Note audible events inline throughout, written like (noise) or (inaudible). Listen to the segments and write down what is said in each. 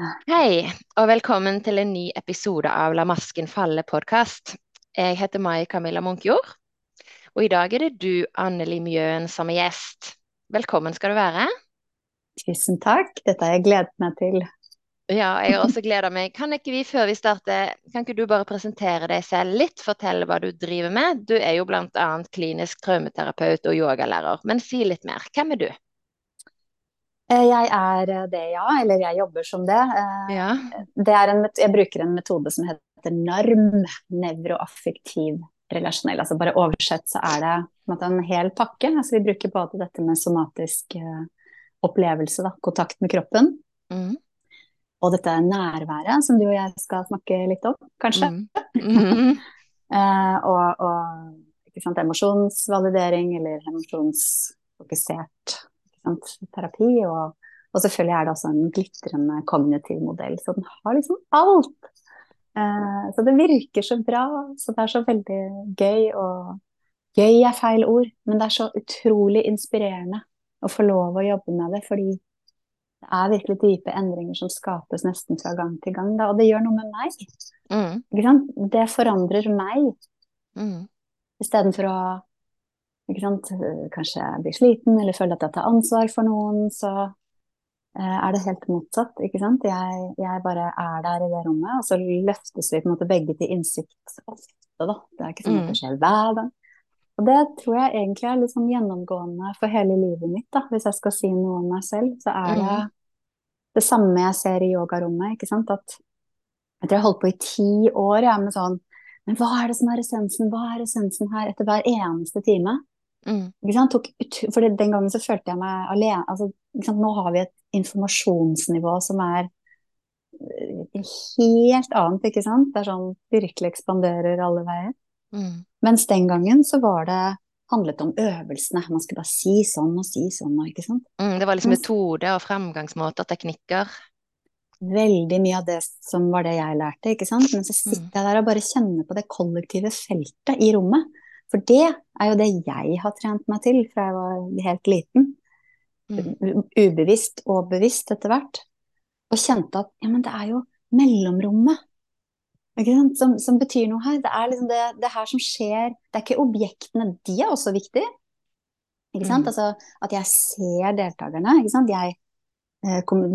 Hei, og velkommen til en ny episode av La masken falle-podkast. Jeg heter Mai Camilla Munkjord, og i dag er det du, Anneli Mjøen, som er gjest. Velkommen skal du være. Tusen takk, dette har jeg gledet meg til. Ja, jeg har også gleda meg. Kan ikke vi før vi starter, kan ikke du bare presentere deg selv litt, fortelle hva du driver med? Du er jo bl.a. klinisk traumeterapeut og yogalærer, men si litt mer. Hvem er du? Eh, jeg er det, ja. Eller jeg jobber som det. Eh, Ja. det er en, jeg bruker en metode som heter NARM, nevroaffektiv relasjonell. Altså bare oversett så er det en, måte, en hel pakke. Altså vi bruker både dette med somatisk eh, opplevelse, da, kontakt med kroppen, Mm. og dette nærværet, som du og jeg skal snakke litt om, kanskje. Mm. Mm. (laughs) Eh, og og emosjonsvalidering eller emosjonsfokusert sant, terapi. Og, og selvfølgelig er det også en glitrende kognitiv modell, så den har liksom alt. Eh, så det virker så bra, så det er så veldig gøy. Og gøy er feil ord, men det er så utrolig inspirerende å få lov å jobbe med det, fordi det er virkelig dype endringer som skapes nesten fra gang til gang. Da, og det gjør noe med meg. Mm. Det forandrer meg. Mm. Istedenfor å kanskje blir sliten eller føler at jeg tar ansvar for noen, så eh, er det helt motsatt. ikke sant? Jeg, jeg bare er der i det rommet, og så løftes vi på en måte begge til innsikt ofte, da. Det er ikke sånn at det skjer hver dag. Og det tror jeg egentlig er litt sånn gjennomgående for hele livet mitt, da. Hvis jeg skal si noe om meg selv, så er det det samme jeg ser i yogarommet, ikke sant. At jeg tror jeg holdt på i ti år, jeg, med sånn Men hva er det som er essensen? Hva er essensen her? Etter hver eneste time. Mm. For den gangen så følte jeg meg alene. Altså? Nå har vi et informasjonsnivå som er eh, helt annet, ikke sant? Det er sånn virkelig ekspanderer alle veier. Mm. Mens den gangen så var det handlet om øvelsene. Man skulle bare si sånn og si sånn ikke sant. Mm. Det var liksom metode og fremgangsmåter, teknikker. Veldig mye av det som var det jeg lærte, ikke sant. Men så sitter Mm. jeg der og bare kjenner på det kollektive feltet i rommet. For det er jo det jeg har trent meg til fra jeg var helt liten. Mm. Ubevisst og bevisst etter hvert. Og kjente at ja, men det er jo mellomrommet. Som, som betyr noe her. Det er liksom det, det her som skjer. Det er ikke objektene. De er også viktige. Ikke sant? Mm. Altså at jeg ser deltakerne. Ikke sant? Jeg eh, kom-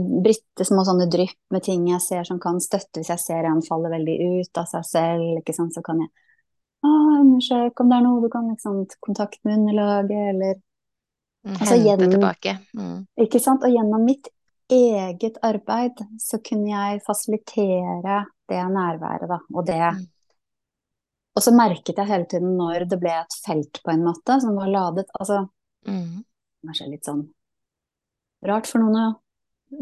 små sånne drypp med ting jeg ser som kan støtte hvis jeg ser en falle veldig ut av seg selv. Ikke sant? Så kan jeg å, undersøke om det er noe du kan liksom, kontakte med underlaget, eller Mm. Altså, Hente gjennom- tilbake. Mm. Ikke sant? Og gjennom mitt eget arbeid så kunne jeg fasilitere det nærværet, da. Og det Mm. Og så merket jeg hele tiden når det ble et felt på en måte som var ladet. Altså Mm. kanskje litt sånn rart for noen å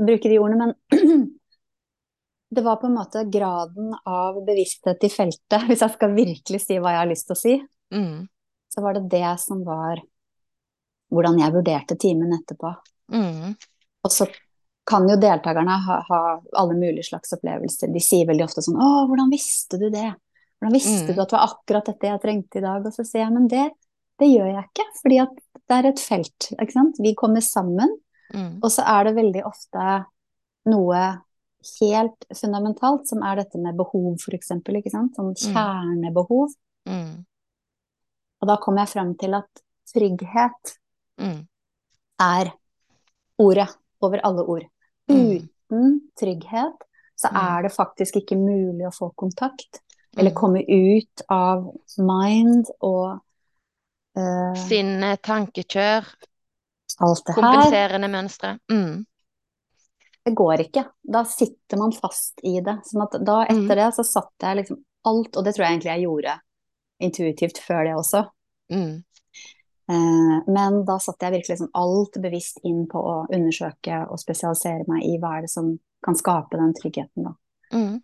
bruke de ordene, men (clears throat) det var på en måte graden av bevissthet i feltet, (laughs) hvis jeg skal virkelig si hva jeg har lyst til å si, Mm. så var det det som var hvordan jeg vurderte timen etterpå. Mm. Og så kan jo deltakerne ha, ha alle mulige slags opplevelser. De sier veldig ofte sånn 'Å, hvordan visste du det?' Hvordan visste Mm. du at det var akkurat dette jeg trengte i dag? Og så sier jeg men det, det gjør jeg ikke, fordi at det er et felt. ikke sant? Vi kommer sammen, Mm. og så er det veldig ofte noe helt fundamentalt, som er dette med behov, for eksempel. Ikke sant? Sånn kjernebehov. Mm. Og da kommer jeg frem til at trygghet Mm. er ordet over alle ord. Mm. Uten trygghet så Mm. er det faktisk ikke mulig å få kontakt. Eller Mm. komme ut av mind og uh, Sinne, tankekjør, alt det her. kompenserende mønstre. Mm. Det går ikke. Da sitter man fast i det. Sånn at da Mm. etter det så satt jeg liksom alt, og det tror jeg egentlig jeg gjorde intuitivt før det også. Mm. Eh, men da satte jeg virkelig liksom alt bevisst inn på å undersøke og spesialisere meg i hva er det som kan skape den tryggheten, da. Mm.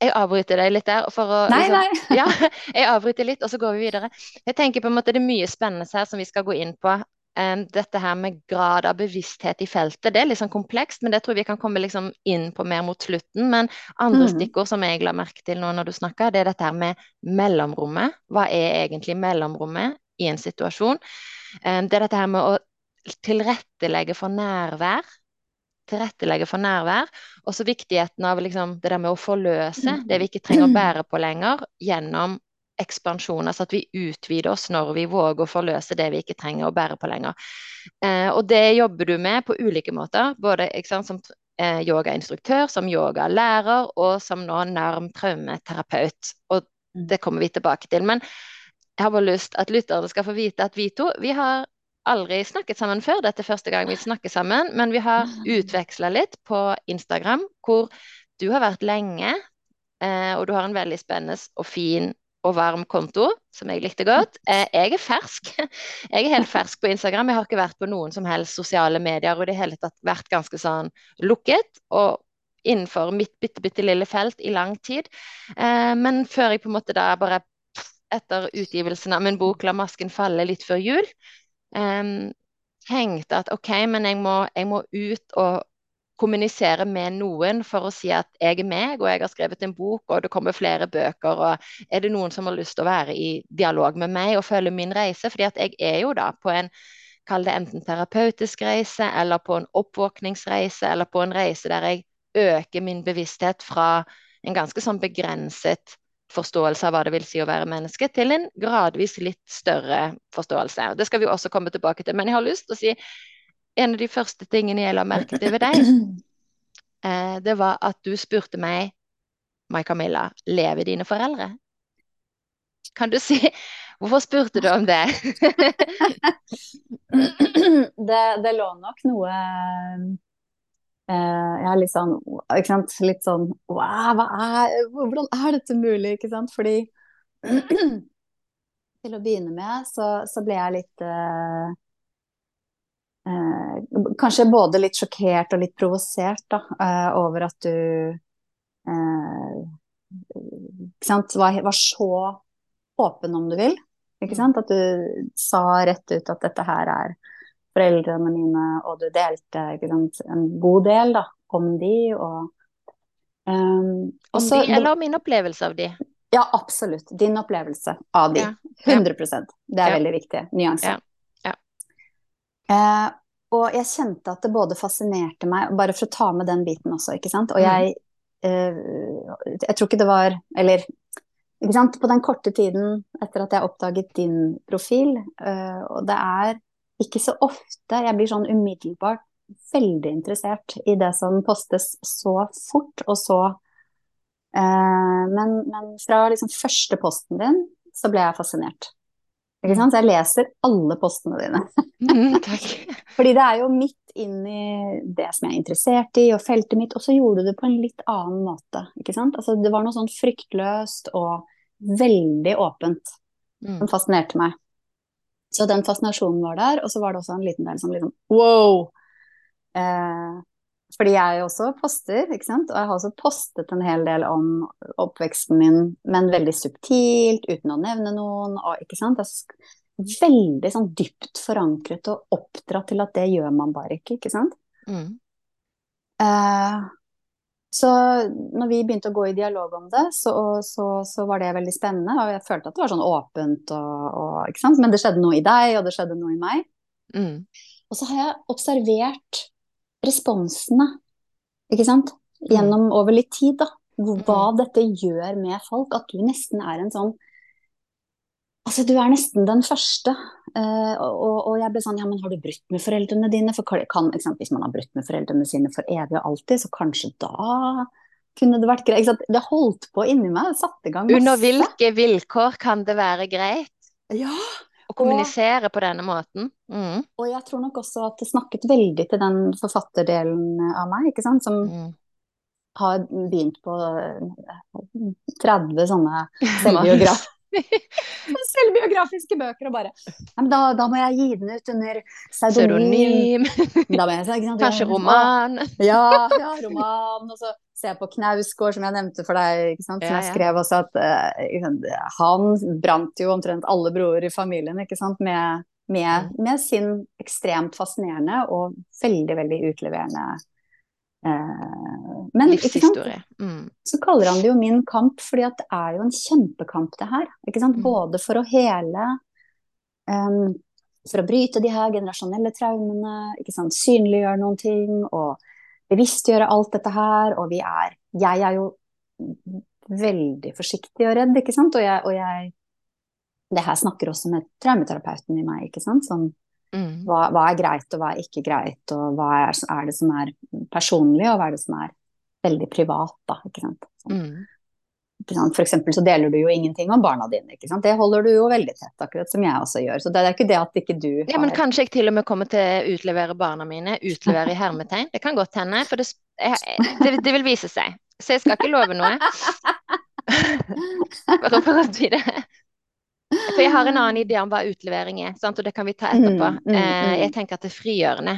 Jeg avbryter deg litt der å Nei, liksom- nei! (laughs) Ja, jeg avbryter litt, og så går vi videre. Jeg tenker på en måte det er mye spennende her som vi skal gå inn på. Em, dette her med grad av bevissthet i feltet, det er litt sånn komplekst, men det tror jeg vi kan komme liksom inn på mer mot slutten. Men andre mm. stikkord som jeg la merke til nå når du snakker, det er dette her med mellomrommet. Hva er egentlig mellomrommet i en situasjon? Um, det er dette her med å tilrettelegge for nærvær. tilrettelegge for nærvær. Og så viktigheten av liksom, det der med å forløse det vi ikke trenger å (clears throat) bære på lenger, gjennom ekspansjon. Altså at vi utvider oss når vi våger å forløse det vi ikke trenger å bære på lenger. Eh, og det jobber du med på ulike måter. Både sant, som eh, yogainstruktør, som yogalærer og som nå nærm traumeterapeut. Og mm. det kommer vi tilbake til. Men jeg har bare lyst at lytterne skal få vite at vi to vi har aldri snakket sammen før. Dette er første gang vi snakker sammen, men vi har utveksla litt på Instagram, hvor du har vært lenge, eh, og du har en veldig spennende og fin og varm konto, som jeg likte godt. Eh, jeg er fersk. (laughs) Jeg er helt fersk på Instagram. Jeg har ikke vært på noen som helst sosiale medier og i det hele tatt vært ganske sånn lukket. og innenfor mitt bitte, bitte lille felt i lang tid. Eh, men før jeg på en måte da bare etter utgivelsen av min bok 'La masken falle' litt før jul, eh, tenkte at OK, men jeg må, jeg må ut og kommunisere med noen for å si at jeg er meg, og jeg har skrevet en bok, og det kommer flere bøker. og Er det noen som har lyst til å være i dialog med meg og følge min reise? fordi at jeg er jo da på en Kall det enten terapeutisk reise, eller på en oppvåkningsreise, eller på en reise der jeg øker min bevissthet fra en ganske sånn begrenset forståelse av hva det vil si å være menneske, til en gradvis litt større forståelse. Det skal vi også komme tilbake til. Men jeg har lyst til å si en av de første tingene jeg la merke til ved deg, (clears throat) eh, det var at du spurte meg Mai Camilla, lever dine foreldre? Kan du si (laughs) Hvorfor spurte du om det? (clears throat) det, det, lå nok noe eh, Jeg er litt sånn ikke sant? Litt sånn wow, er, Hvordan er dette mulig? Ikke sant? Fordi (clears throat) til å begynne med så, så ble jeg litt eh, eh, kanskje både litt sjokkert og litt provosert da, eh, over at du eh, var, var, så åpen, om du vil. Ikke sant? At du sa rett ut at dette her er foreldrene mine, og du delte sant, en god del da, om de. Og, um, også, de, eller min opplevelse av de? Ja, absolutt. Din opplevelse av de. Ja. 100% Det er ja. veldig viktig. Nyanse. Ja. Eh, og jeg kjente at det både fascinerte meg, bare for å ta med den biten også, ikke sant. Og jeg, eh, jeg tror ikke det var Eller ikke sant? på den korte tiden etter at jeg oppdaget din profil, eh, og det er ikke så ofte jeg blir sånn umiddelbart veldig interessert i det som postes så fort og så eh, men, men, fra liksom første posten din så ble jeg fascinert. Ikke sant? Så jeg leser alle postene dine. (laughs) Mm, Fordi det er jo midt inn i det som jeg er interessert i, og feltet mitt. Og så gjorde du det på en litt annen måte. Ikke sant? Altså, det var noe sånn fryktløst og veldig åpent mm. som fascinerte meg. Så den fascinasjonen var der, og så var det også en liten del som liksom wow! Eh, fordi jeg også poster, ikke sant. Og jeg har også postet en hel del om oppveksten min, men veldig subtilt, uten å nevne noen. Og, ikke sant. veldig sånn dypt forankret og oppdratt til at det gjør man bare ikke, ikke sant. Mm. Uh, så når vi begynte å gå i dialog om det, så, så, så, var det veldig spennende. Og jeg følte at det var sånn åpent, og, og, ikke sant? men det skjedde noe i deg, og det skjedde noe i meg. Mm. Og så har jeg observert responsene, ikke sant, gjennom mm. over litt tid, da. Hva mm. dette gjør med folk. At du nesten er en sånn Altså, du er nesten den første. Uh, og, og, jeg ble sånn, ja, men har du brutt med foreldrene dine? For kan, sant, hvis man har brutt med foreldrene sine for evig og alltid, så kanskje da kunne det vært greit. Det holdt på inni meg, satte i gang masse. Under hvilke vilkår kan det være greit? Ja, å kommunisere og, på denne måten. Mm. Og jeg tror nok også at det snakket veldig til den forfatterdelen av meg, ikke sant, som mm. har begynt på 30 eh, sånne (laughs) selvbiograf (laughs) Selvbiografiske bøker og bare da, da, må jeg gi den ut under pseudonym. Kanskje roman. Ja, ja, roman. Og så jeg på Knausgård, som jeg nevnte for deg, som ja, jeg skrev også at uh, han brant jo omtrent alle broer i familien? Med, med, mm. med sin ekstremt fascinerende og veldig, veldig utleverende uh, men, Livshistorie. Mm. Så kaller han det jo min kamp, fordi det er jo en kjempekamp, det her. Mm. Både for å hele um, For å bryte de her generasjonelle traumene, synliggjøre noen ting og bevisstgjøre alt dette her, og vi er Jeg er jo veldig forsiktig og redd, ikke sant, og jeg, og jeg Det her snakker også med traumeterapeuten i meg, ikke sant, sånn mm. hva, hva, er greit, og hva er ikke greit, og hva er, er, det som er personlig, og hva er det som er veldig privat, da, ikke sant. Sånn. Mm. For eksempel så deler du jo ingenting om barna dine. ikke sant? Det holder du jo veldig tett, akkurat som jeg også gjør. Så det er ikke det at ikke du har Ja, Men kanskje jeg til og med kommer til å utlevere barna mine. Utlevere i hermetegn. Det kan godt hende. For det, det, det vil vise seg. Så jeg skal ikke love noe. (laughs) Bare for å si det. For jeg har en annen idé om hva utlevering er, sant? og det kan vi ta etterpå. Mm, mm, eh, mm. Jeg tenker at det er frigjørende.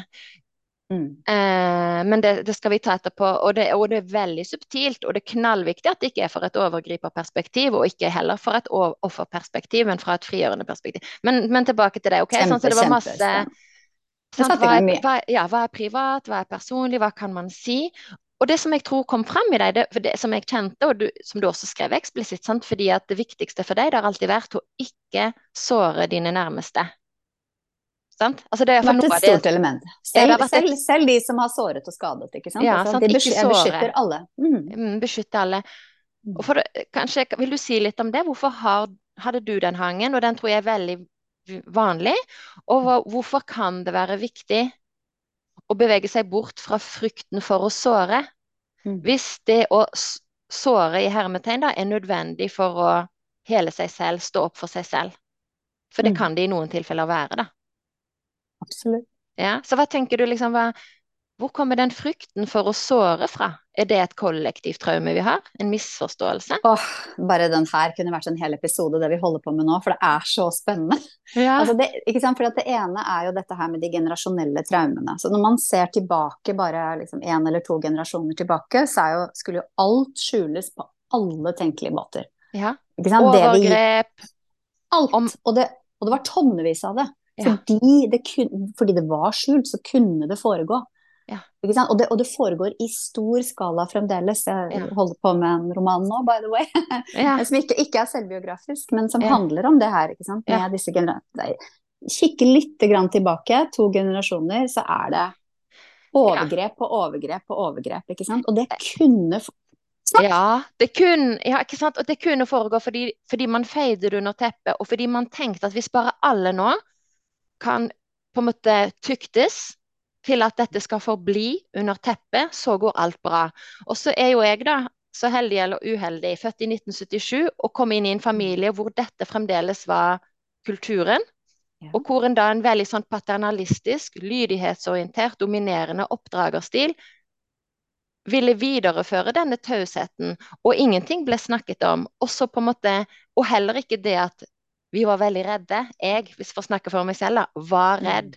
Mm. Eh, men det, det, skal vi ta etterpå. Og det, og det, er veldig subtilt, og det er knallviktig at det ikke er for et overgriperperspektiv, og ikke heller for et offerperspektiv, men fra et frigjørende perspektiv. Men, men tilbake til det. ok? Kjempe, sånn, så det var masse sånn, hva, er, hva, ja, hva er privat, hva er personlig, hva kan man si? Og det som jeg tror kom frem i deg, det, det som jeg kjente, og du, som du også skrev eksplisitt, sant? fordi at det viktigste for deg det har alltid vært å ikke såre dine nærmeste. Sant? Altså det vært et stort det, element. Selv, selv, selv, de som har såret og skadet. ikke sant? Ja, altså, sant? De beskytter, beskytter alle. Mm. mm. Beskytter alle. For, kanskje, vil du si litt om det? Hvorfor har, hadde du den hangen? Og den tror jeg er veldig vanlig. Og hvorfor kan det være viktig å bevege seg bort fra frykten for å såre? Mm. Hvis det å såre i hermetegn da, er nødvendig for å hele seg selv, stå opp for seg selv. For det mm. kan det i noen tilfeller være, da. Absolutt. Ja, så hva tenker du liksom, hva, hvor kommer den frykten for å såre fra? Er det et kollektivt traume vi har? En misforståelse? Åh, bare den her kunne vært en hel episode, det vi holder på med nå, for det er så spennende. (laughs) Ja. Altså det? For det ene er jo dette her med de generasjonelle traumene. Så når man ser tilbake bare liksom én eller to generasjoner tilbake, så jo, skulle jo alt skjules på alle tenkelige måter. Ja. Overgrep. Alt. Om... Og, det, og det var tonnevis av det. Fordi det, kun, fordi, det var skjult, så kunne det foregå. Ja. Og, det, og, det, foregår i stor skala fremdeles. Jeg ja. holder på med en roman nå, by the way. (laughs) Ja. som ikke, ikke, er selvbiografisk, men som handler om det her. Med disse Kikke litt grann tilbake, to generasjoner, så er det overgrep på overgrep på overgrep. ikke sant? Og det kunne ja, det kunne, ja, ikke sant? Og det kunne foregå fordi, fordi man feide det under teppet, og fordi man tenkte at hvis bare alle nå kan på en måte tyktes til at dette skal forbli under teppet, så går alt bra. Og så er jo jeg, da, så heldig eller uheldig, født i 1977 og kom inn i en familie hvor dette fremdeles var kulturen. Ja. Og hvor en da en veldig sånn paternalistisk, lydighetsorientert, dominerende oppdragerstil ville videreføre denne tausheten, og ingenting ble snakket om. Også på en måte, og heller ikke det at vi var veldig redde. Jeg, hvis jeg får snakke for meg selv, da, var mm. redd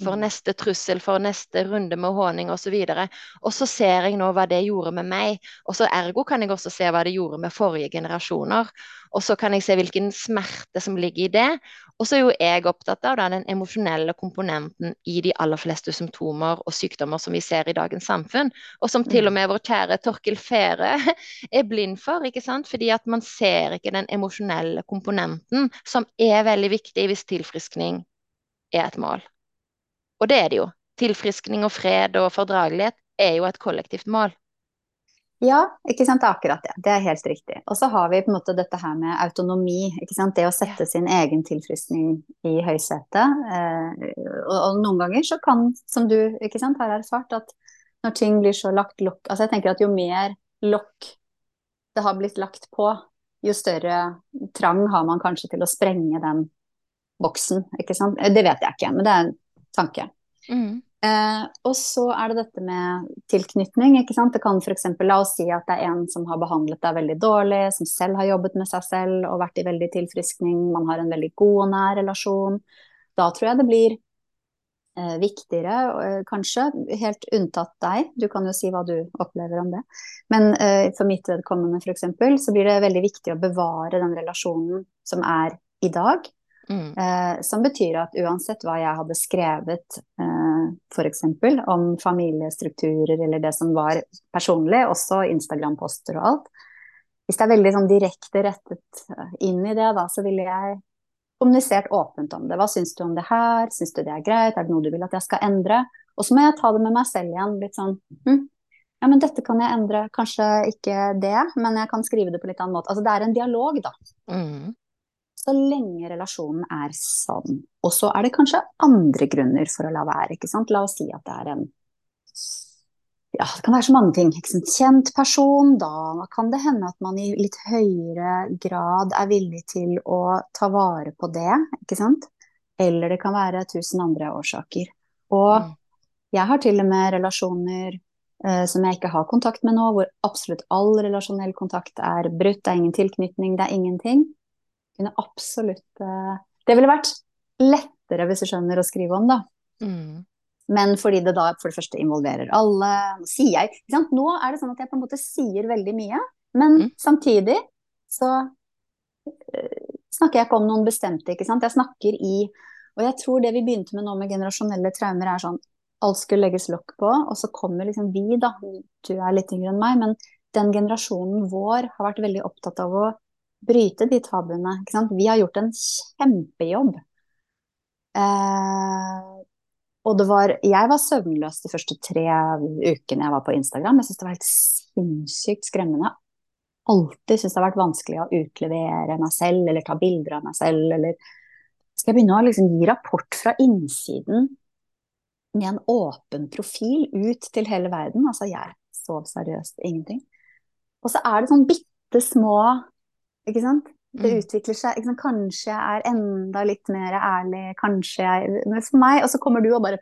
for mm. neste trussel, for neste runde med håning osv. Og, og så ser jeg nå hva det gjorde med meg. Og så ergo kan jeg også se hva det gjorde med forrige generasjoner. Og så kan jeg se hvilken smerte som ligger i det. Og så er jo jeg opptatt av da, den emosjonelle komponenten i de aller fleste symptomer og sykdommer som vi ser i dagens samfunn, og som til og mm. med vår kjære Torkil Fere (laughs) er blind for. ikke sant? Fordi at man ser ikke den emosjonelle komponenten, som er veldig viktig hvis tilfriskning er et mål. Og det er det jo. Tilfriskning og fred og fordragelighet er jo et kollektivt mål. Ja, ikke sant. Det er akkurat det. Det er helt riktig. Og så har vi på en måte dette her med autonomi. ikke sant? Det å sette sin egen tilfriskning i høysetet. Eh, og, og, noen ganger så kan, som du ikke sant, har erfart, at når ting blir så lagt lokk Altså jeg tenker at jo mer lokk det har blitt lagt på, jo større trang har man kanskje til å sprenge den boksen. ikke sant. Det vet jeg ikke, men det er en tanke. Mm. Eh, og så er det dette med tilknytning. ikke sant? Det kan f.eks. la oss si at det er en som har behandlet deg veldig dårlig, som selv har jobbet med seg selv og vært i veldig tilfriskning, man har en veldig god og nær relasjon. Da tror jeg det blir eh, viktigere, eh, kanskje, helt unntatt deg, du kan jo si hva du opplever om det, men eh, for mitt vedkommende f.eks. så blir det veldig viktig å bevare den relasjonen som er i dag. Mm. Eh, som betyr at uansett hva jeg hadde skrevet eh, f.eks. om familiestrukturer eller det som var personlig, også Instagram-poster og alt Hvis det er veldig sånn direkte rettet inn i det, da, så ville jeg kommunisert åpent om det. Hva syns du om det her? Syns du det er greit? Er det noe du vil at jeg skal endre? Og så må jeg ta det med meg selv igjen. Litt sånn hm, ja, men dette kan jeg endre. Kanskje ikke det, men jeg kan skrive det på litt annen måte. Altså det er en dialog, da. Mm. Så lenge relasjonen er sann. Og så er det kanskje andre grunner for å la være, ikke sant. La oss si at det er en ja, det kan være så mange ting. Ikke sant? Kjent person, da kan det hende at man i litt høyere grad er villig til å ta vare på det, ikke sant. Eller det kan være tusen andre årsaker. Og mm. jeg har til og med relasjoner eh, som jeg ikke har kontakt med nå, hvor absolutt all relasjonell kontakt er brutt. Det er ingen tilknytning, det er ingenting. Kunne absolutt eh, Det ville vært lettere, hvis du skjønner, å skrive om, da. Mm. Men fordi det da for det første involverer alle. Sier jeg, Nå er det sånn at jeg på en måte sier veldig mye, men mm. samtidig så uh, snakker jeg ikke om noen bestemte, ikke sant. Jeg snakker i Og jeg tror det vi begynte med nå med generasjonelle traumer, er sånn alt skulle legges lokk på, og så kommer liksom vi, da. Du er litt yngre enn meg, men den generasjonen vår har vært veldig opptatt av å bryte de tabuene. Vi har gjort en kjempejobb. Eh, og det var, jeg var søvnløs de første tre ukene jeg var på Instagram. Jeg syntes det var helt sinnssykt skremmende. Alltid syntes det har vært vanskelig å utlevere meg selv eller ta bilder av meg selv. Eller skal jeg begynne å liksom gi rapport fra innsiden med en åpen profil ut til hele verden? Altså, jeg sov seriøst ingenting. Og så er det sånn bitte små Ikke sant? Det mm. utvikler seg. Kanskje jeg er enda litt mer ærlig, kanskje jeg Men for meg, og så kommer du og bare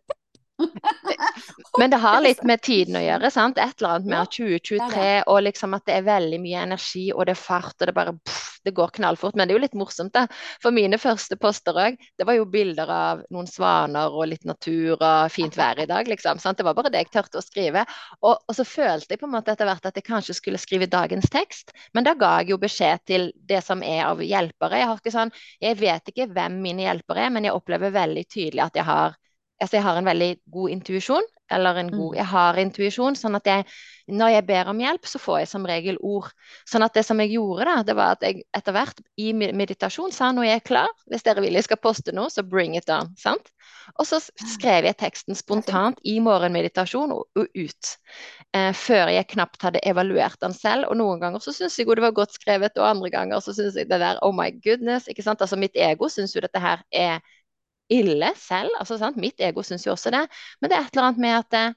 (laughs) Men det har litt med tiden å gjøre. sant? Et eller annet med 2023 og liksom at det er veldig mye energi og det er fart og det bare pff, det går knallfort. Men det er jo litt morsomt, da. For mine første poster òg, det var jo bilder av noen svaner og litt natur og fint vær i dag, liksom. sant? Det var bare det jeg turte å skrive. Og, og, så følte jeg på en måte etter hvert at jeg kanskje skulle skrive dagens tekst, men da ga jeg jo beskjed til det som er av hjelpere. Jeg, har ikke sånn, jeg vet ikke hvem mine hjelpere er, men jeg opplever veldig tydelig at jeg har altså jeg har en veldig god intuisjon. Eller en god mm. Jeg har intuisjon, sånn at jeg, når jeg ber om hjelp, så får jeg som regel ord. Sånn at det som jeg gjorde, da, det var at jeg etter hvert i meditasjon sa når jeg er klar, hvis dere vil jeg skal poste noe, så bring it on. sant? Og så skrev jeg teksten spontant i morgenmeditasjon og, og ut. Eh, før jeg knapt hadde evaluert den selv. Og noen ganger så syns jeg jo det var godt skrevet, og andre ganger så syns jeg det der oh my goodness. ikke sant? Altså Mitt ego syns jo dette her er ille selv. altså sant? Mitt ego syns jo også det. Men det er et eller annet med at eh,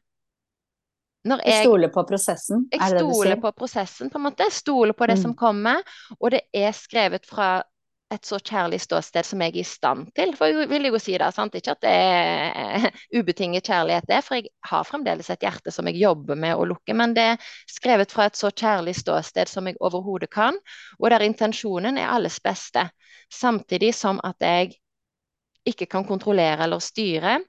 når jeg, stoler på prosessen? Jeg er det det stoler på prosessen, på en måte. Jeg stoler på det mm. som kommer. Og det er skrevet fra et så kjærlig ståsted som jeg er i stand til. For jeg vil jo si det, sant? Ikke at det er (laughs) ubetinget kjærlighet, det, for jeg har fremdeles et hjerte som jeg jobber med å lukke. Men det er skrevet fra et så kjærlig ståsted som jeg overhodet kan, og der intensjonen er alles beste. Samtidig som at jeg ikke kan kontrollere eller styre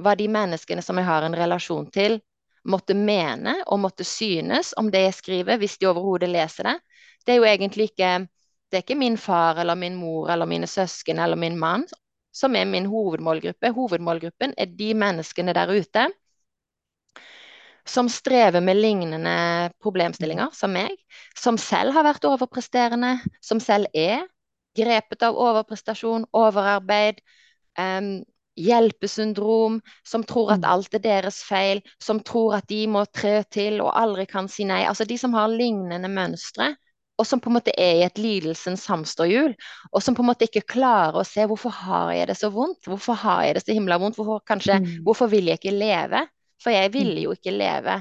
hva de menneskene som jeg har en relasjon til, måtte mene og måtte synes om det jeg skriver, hvis de overhodet leser det. Det er jo egentlig ikke det er ikke min far eller min mor eller mine søsken eller min mann som er min hovedmålgruppe. Hovedmålgruppen er de menneskene der ute som strever med lignende problemstillinger som meg, som selv har vært overpresterende, som selv er grepet av overprestasjon, overarbeid, um, hjelpesyndrom, som tror at mm. alt er deres feil, som tror at de må trø til og aldri kan si nei. Altså de som har lignende mønstre, og som på en måte er i et lidelsens hamsterhjul, og som på en måte ikke klarer å se hvorfor har jeg det så vondt, hvorfor har jeg det så himla vondt, hvorfor, kanskje, mm. hvorfor vil jeg ikke leve? For jeg ville mm. jo ikke leve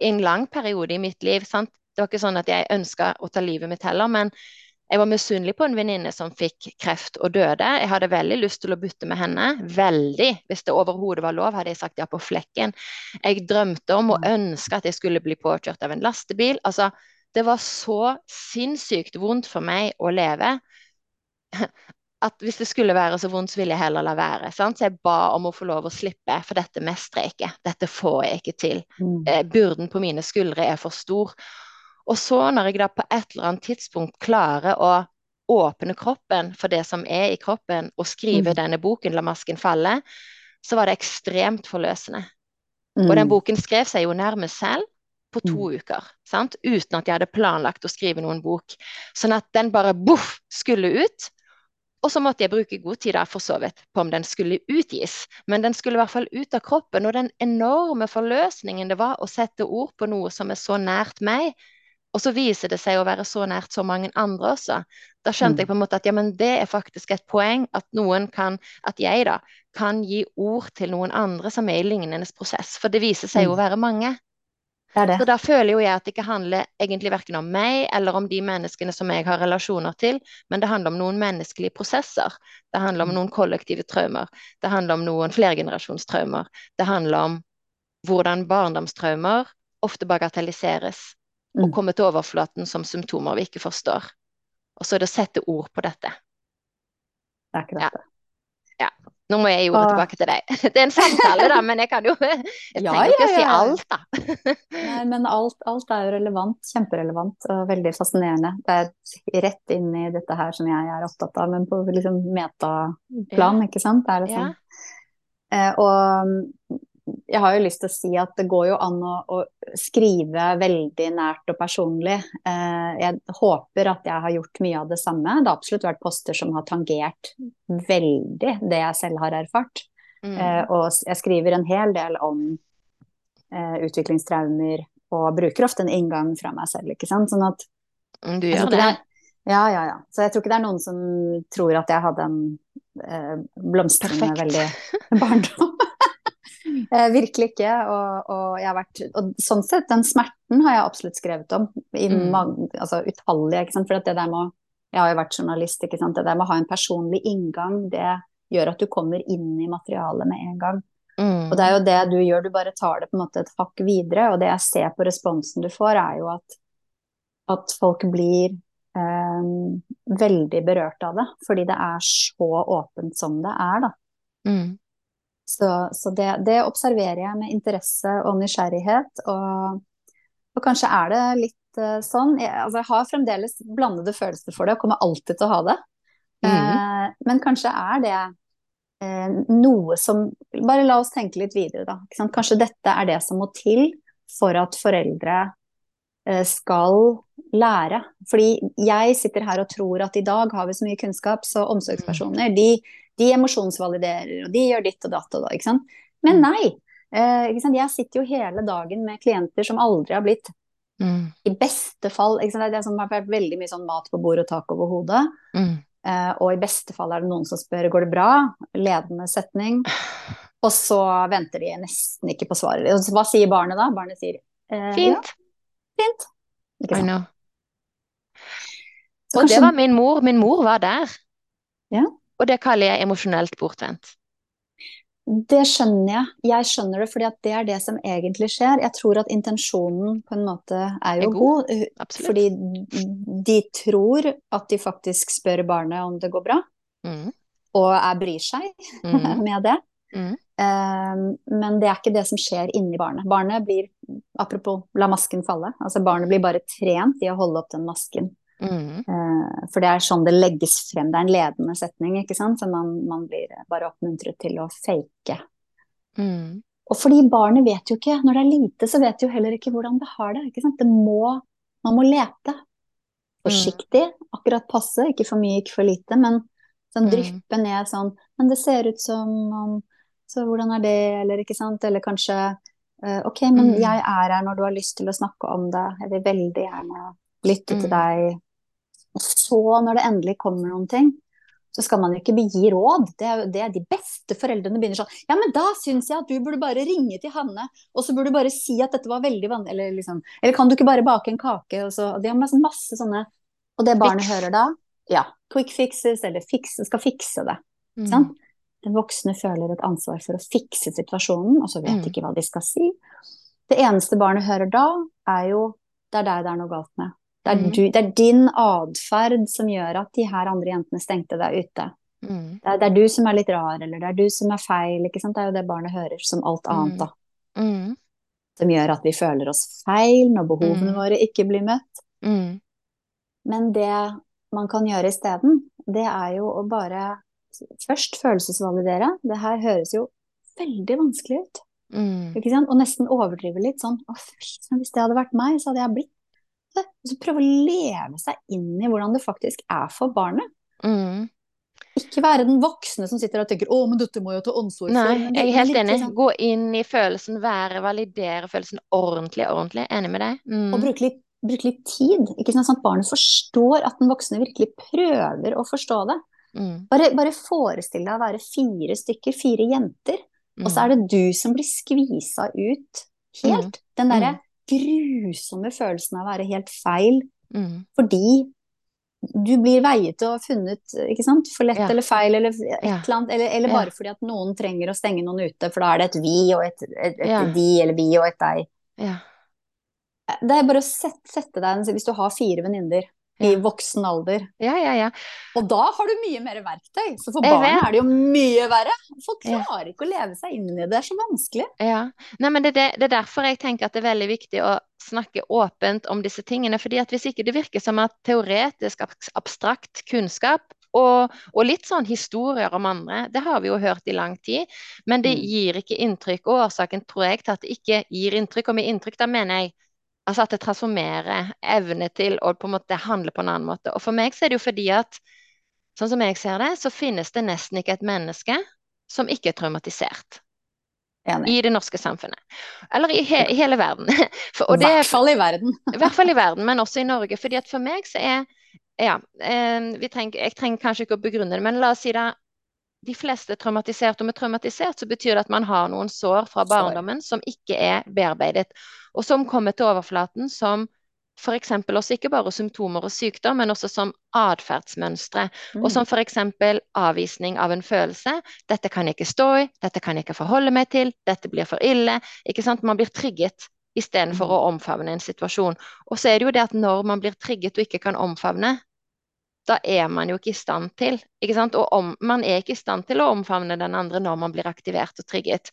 i en lang periode i mitt liv. sant? Det var ikke sånn at jeg ønska å ta livet mitt heller, men jeg var misunnelig på en venninne som fikk kreft og døde. Jeg hadde veldig lyst til å bytte med henne. Veldig. Hvis det overhodet var lov, hadde jeg sagt ja på flekken. Jeg drømte om og ønska at jeg skulle bli påkjørt av en lastebil. Altså, det var så sinnssykt vondt for meg å leve (laughs) at hvis det skulle være så vondt, så ville jeg heller la være. Sant? Så jeg ba om å få lov å slippe, for dette mestrer jeg ikke. Dette får jeg ikke til. Mm. Eh, byrden på mine skuldre er for stor. Og så når jeg da på et eller annet tidspunkt klarer å åpne kroppen for det som er i kroppen, og skrive mm. denne boken 'La masken falle', så var det ekstremt forløsende. Mm. Og den mm. boken skrev seg jo nærmest selv på to mm. uker. Sant? Uten at jeg hadde planlagt å skrive noen bok. Sånn at den bare boff skulle ut. Og så måtte jeg bruke god tid da, for så vidt på om den skulle utgis. Men den skulle i hvert fall ut av kroppen. Og den enorme forløsningen det var å sette ord på noe som er så nært meg, og så viser det seg å være så nært så mange andre også. Da skjønte jeg Mm. på en måte at ja, men det er faktisk et poeng at noen kan, at jeg da, kan gi ord til noen andre som er i lignende prosess. For det viser seg jo å Mm. være mange. Det det. Så da føler jo jeg at det ikke handler egentlig verken om meg eller om de menneskene som jeg har relasjoner til, men det handler om noen menneskelige prosesser. Det handler om Mm. noen kollektive traumer. Det handler om noen flergenerasjonstraumer. Det handler om hvordan barndomstraumer ofte bagatelliseres og komme til overflaten som symptomer vi ikke forstår. Og så er det å sette ord på dette. Det er ikke dette. Ja. ja. Nå må jeg gi ordet tilbake til deg. (laughs) Det er en samtale, da, men jeg kan jo (laughs) Jeg Ja, trenger ikke ja, å si ja. alt, da. (laughs) Nei, men alt, alt er jo relevant, kjemperelevant og veldig fascinerende. Det er rett inn i dette her som jeg er opptatt av, men på liksom metaplan, ikke sant? Det er liksom, eh, og jeg har jo lyst til å si at det går jo an å, å skrive veldig nært og personlig. Eh, jeg håper at jeg har gjort mye av det samme. Det har absolutt vært poster som har tangert veldig det jeg selv har erfart. Mm. Eh, og jeg skriver en hel del om eh, utviklingstraumer, og bruker ofte en inngang fra meg selv, ikke sant. Sånn at Mm, Du gjør det. er, ja, ja, ja. Så jeg tror ikke det er noen som tror at jeg hadde en eh, blomstrende veldig barndom. (laughs) Eh, virkelig ikke. Og, og jeg har vært Og sånn sett, den smerten har jeg absolutt skrevet om. I Mm. mange, altså utallige, ikke sant. For at det der med å Jeg har jo vært journalist, ikke sant. Det der med å ha en personlig inngang, det gjør at du kommer inn i materialet med en gang. Mm. Og det er jo det du gjør, du bare tar det på en måte et hakk videre. Og det jeg ser på responsen du får, er jo at, at folk blir eh, veldig berørt av det. Fordi det er så åpent som det er, da. Mm. Så, så det, det observerer jeg med interesse og nysgjerrighet. Og, og kanskje er det litt uh, sånn. Jeg, altså jeg har fremdeles blandede følelser for det, og kommer alltid til å ha det. Mm. Uh, men kanskje er det uh, noe som Bare la oss tenke litt videre, da. Kanskje dette er det som må til for at foreldre skal lære. Fordi jeg sitter her og tror at i dag har vi så mye kunnskap, så omsorgspersoner de, de emosjonsvaliderer, og de gjør ditt og datt og da, ikke sant. Men nei. Eh, ikke sant? Jeg sitter jo hele dagen med klienter som aldri har blitt Mm. i beste fall ikke sant? Det er som har vært veldig mye sånn mat på bordet og tak over hodet. Mm. Eh, og i beste fall er det noen som spør går det bra, ledende setning. Og så venter de nesten ikke på svaret. Hva sier barnet da? Barnet sier eh, Fint. Ja, fint. Ikke I know. Så Og det var min mor. Min mor var der. Ja. Og det kaller jeg emosjonelt bortvendt. Det skjønner jeg. Jeg skjønner det fordi at det er det som egentlig skjer. Jeg tror at intensjonen på en måte er jo Er god. god. Fordi de tror at de faktisk spør barnet om det går bra, Mm. og er bryr seg Mm. (laughs) med det. Mm. Um, Men det er ikke det som skjer inni barnet. Barnet blir, apropos la masken falle, altså barnet blir bare trent i å holde opp den masken. Mm. Eh, For det er sånn det legges frem. Det er en ledende setning, ikke sant. Så man, man blir bare oppmuntret til å fake. Mm. Og fordi barnet vet jo ikke, når det er lite, så vet jo heller ikke hvordan det har det. Ikke sant? Det må, man må lete. Forsiktig, akkurat passe, ikke for mye, ikke for lite, men sånn Mm. dryppe ned sånn Men det ser ut som om Så hvordan er det, eller ikke sant? Eller kanskje uh, Ok, men Mm. jeg er her når du har lyst til å snakke om det. Jeg vil veldig gjerne lytte til Mm. deg. Og så, når det endelig kommer noen ting, så skal man jo ikke gi råd. Det er det er de beste foreldrene begynner sånn Ja, men da syns jeg at du burde bare ringe til Hanne, og så burde du bare si at dette var veldig vanlig, eller liksom Eller kan du ikke bare bake en kake, og så De har masse, masse sånne Og det barnet Fiks. hører da, ja, quick fixes, eller fikse, skal fikse det. Mm. Sånn? Den voksne føler et ansvar for å fikse situasjonen, og så vet Mm. de ikke hva de skal si. Det eneste barnet hører da, er jo det er deg det er noe galt med. Det er, Mm. du, det er din atferd som gjør at de her andre jentene stengte deg ute. Mm. Det er, det er du som er litt rar, eller det er du som er feil. Ikke sant? Det er jo det barnet hører, som alt annet, Mm. da. Mm. Som gjør at vi føler oss feil når behovene Mm. våre ikke blir møtt. Mm. Men det man kan gjøre isteden, det er jo å bare først følelsesvalidere. Det her høres jo veldig vanskelig ut. Mm. Og nesten overdrive litt sånn Å, fy hvis det hadde vært meg, så hadde jeg blitt det. Og så prøve å leve seg inn i hvordan det faktisk er for barnet. Mm. Ikke være den voksne som sitter og tenker 'Å, men dette må jeg ta ansvar for'. Nei, jeg er helt enig. Sånn... Gå inn i følelsen, være, validere følelsen ordentlig, ordentlig. Enig med deg. Og Mm. bruke litt, bruke litt tid. Ikke? Sånn at barnet forstår at den voksne virkelig prøver å forstå det. Mm. Bare, bare forestill deg å være fire stykker, fire jenter, og så Mm. er det du som blir skvisa ut helt. Den derre grusomme følelsen av å være helt feil Mm. fordi du blir veiet og funnet, ikke sant, for lett Ja. eller feil eller et Ja. eller annet, eller, eller Ja. bare fordi at noen trenger å stenge noen ute, for da er det et vi og et, et, et Ja. de eller vi og et deg. Ja. Det er bare å sette, sette deg hvis du har fire venninner i voksen alder, ja, ja, ja. og da har du mye mer verktøy. Så for barn er det jo mye verre. Folk klarer ikke å leve seg inn i det, det er så vanskelig. Ja. Nei, men det, det, det er derfor jeg tenker at det er veldig viktig å snakke åpent om disse tingene. fordi at hvis ikke det virker som at teoretisk, abstrakt kunnskap og, og litt sånn historier om andre, det har vi jo hørt i lang tid, men det Mm. gir ikke inntrykk. Og årsaken tror jeg til at det ikke gir inntrykk, og med inntrykk da mener jeg altså at det transformerer evne til å på en måte handle på en annen måte. Og for meg så er det jo fordi at sånn som jeg ser det, så finnes det nesten ikke et menneske som ikke er traumatisert Enig. i det norske samfunnet. Eller i, he i hele verden. (laughs) For, I hvert fall i verden. (laughs) I hvert fall i verden, men også i Norge. fordi at for meg så er ja, eh, vi trenger, Jeg trenger kanskje ikke å begrunne det, men la oss si det. De fleste er traumatisert, og med traumatisert så betyr det at man har noen sår fra barndommen som ikke er bearbeidet, og som kommer til overflaten som f.eks. også ikke bare symptomer og sykdom, men også som atferdsmønstre. Mm. Og som f.eks. avvisning av en følelse. 'Dette kan jeg ikke stå i, dette kan jeg ikke forholde meg til, dette blir for ille.' Ikke sant? Man blir trigget istedenfor Mm. å omfavne en situasjon. Og så er det jo det at når man blir trigget og ikke kan omfavne, da er man jo ikke i stand til. Ikke sant? Og om, man er ikke i stand til å omfavne den andre når man blir aktivert og trigget.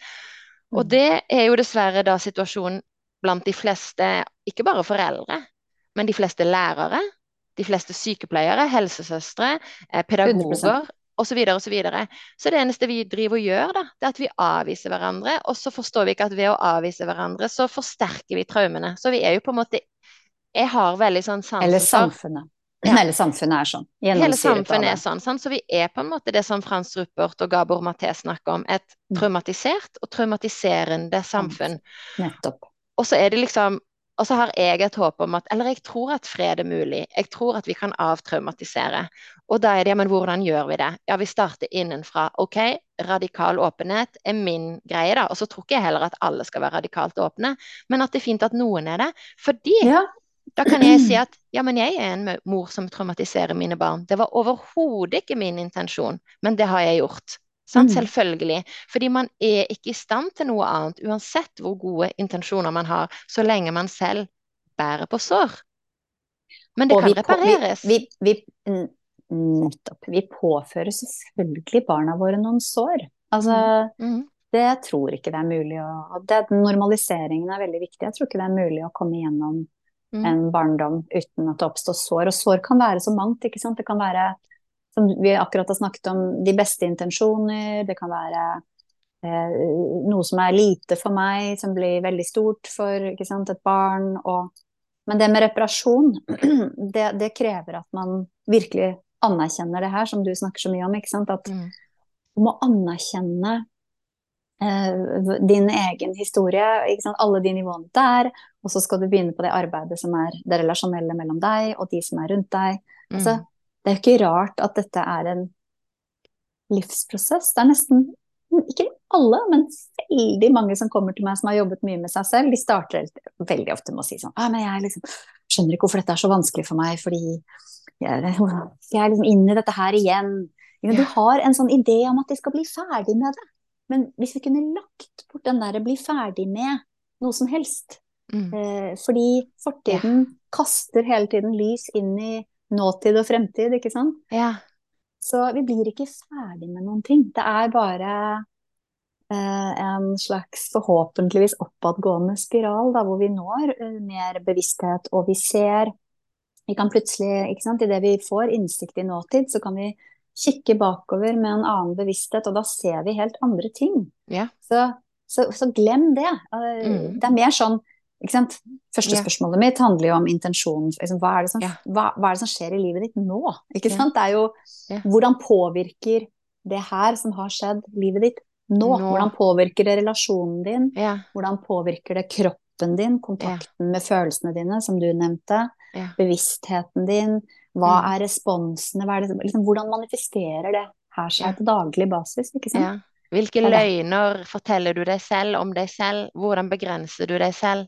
Og Mm. det er jo dessverre da situasjonen blant de fleste, ikke bare foreldre, men de fleste lærere, de fleste sykepleiere, helsesøstre, eh, pedagoger 100%. osv. og Så, videre. så det eneste vi driver og gjør, da, det er at vi avviser hverandre, og så forstår vi ikke at ved å avvise hverandre, så forsterker vi traumene. Så vi er jo på en måte Jeg har veldig sånn sans Eller samfunnet. Ja. Hele samfunnet er sånn. Hele samfunnet er sånn, sant? så vi er på en måte det som Frans Ruppert og Gabor Maté snakker om, et Mm. traumatisert og traumatiserende samfunn. Nettopp. Og så er det liksom Og så har jeg et håp om at Eller jeg tror at fred er mulig. Jeg tror at vi kan avtraumatisere. Og da er det ja, men hvordan gjør vi det? Ja, vi starter innenfra. OK, radikal åpenhet er min greie, da. Og så tror ikke jeg heller at alle skal være radikalt åpne, men at det er fint at noen er det. Fordi Ja. da kan jeg si (clears throat) at ja, men jeg er en mor som traumatiserer mine barn. Det var overhodet ikke min intensjon, men det har jeg gjort. Sant? Mm. Selvfølgelig. Fordi man er ikke i stand til noe annet, uansett hvor gode intensjoner man har, så lenge man selv bærer på sår. Men det Og kan vi repareres. Vi, vi, nettopp. Vi påfører selvfølgelig barna våre noen sår. Altså, mm. det tror ikke det er mulig å det, Normaliseringen er veldig viktig. Jeg tror ikke det er mulig å komme gjennom mm. en barndom uten at det oppstår sår. Og sår kan være så mangt, ikke sant. Det kan være, som vi akkurat har snakket om, de beste intensjoner. Det kan være eh, noe som er lite for meg, som blir veldig stort for sant, et barn. Og, men det med reparasjon, (clears throat) det, det krever at man virkelig anerkjenner det her, som du snakker så mye om. ikke sant, At Mhm. du må anerkjenne eh, din egen historie, ikke sant? alle de nivåene der. Og så skal du begynne på det arbeidet som er det relasjonelle mellom deg og de som er rundt deg. Altså, Mhm. Det er jo ikke rart at dette er en livsprosess. Det er nesten, ikke alle, men veldig mange som kommer til meg som har jobbet mye med seg selv. De starter veldig ofte med å si sånn ah, men jeg liksom, skjønner ikke hvorfor dette er så vanskelig for meg, fordi jeg, jeg er liksom inn i dette her igjen. Du har en sånn idé om at de skal bli ferdig med det. Men hvis vi kunne lagt bort den der 'bli ferdig med' noe som helst, mm. Eh, fordi fortiden kaster hele tiden lys inn i nåtid og fremtid, ikke sant? Ja. Så vi blir ikke ferdig med noen ting. Det er bare eh, en slags forhåpentligvis oppadgående spiral, da, hvor vi når eh, mer bevissthet, og vi ser Vi kan plutselig, ikke sant, idet vi får innsikt i nåtid, så kan vi kikke bakover med en annen bevissthet, og da ser vi helt andre ting. Ja. Så, så, så glem det. Eh, Mm. Det er mer sånn? Første spørsmålet mitt handler jo om intensjonen. Liksom, hva, er det som, Ja. hva, hva er det som skjer i livet ditt nå? Ikke sant? Det er jo hvordan påvirker det her som har skjedd, livet ditt nå? Nå. Hvordan påvirker det relasjonen din? Hvordan påvirker det kroppen din, kontakten med følelsene dine, som du nevnte? Bevisstheten din? Hva Mm. er responsene? Hva er det, liksom, hvordan manifesterer det her seg på daglig basis? Ikke sant? Hvilke er løgner forteller du deg selv om deg selv? Hvordan begrenser du deg selv?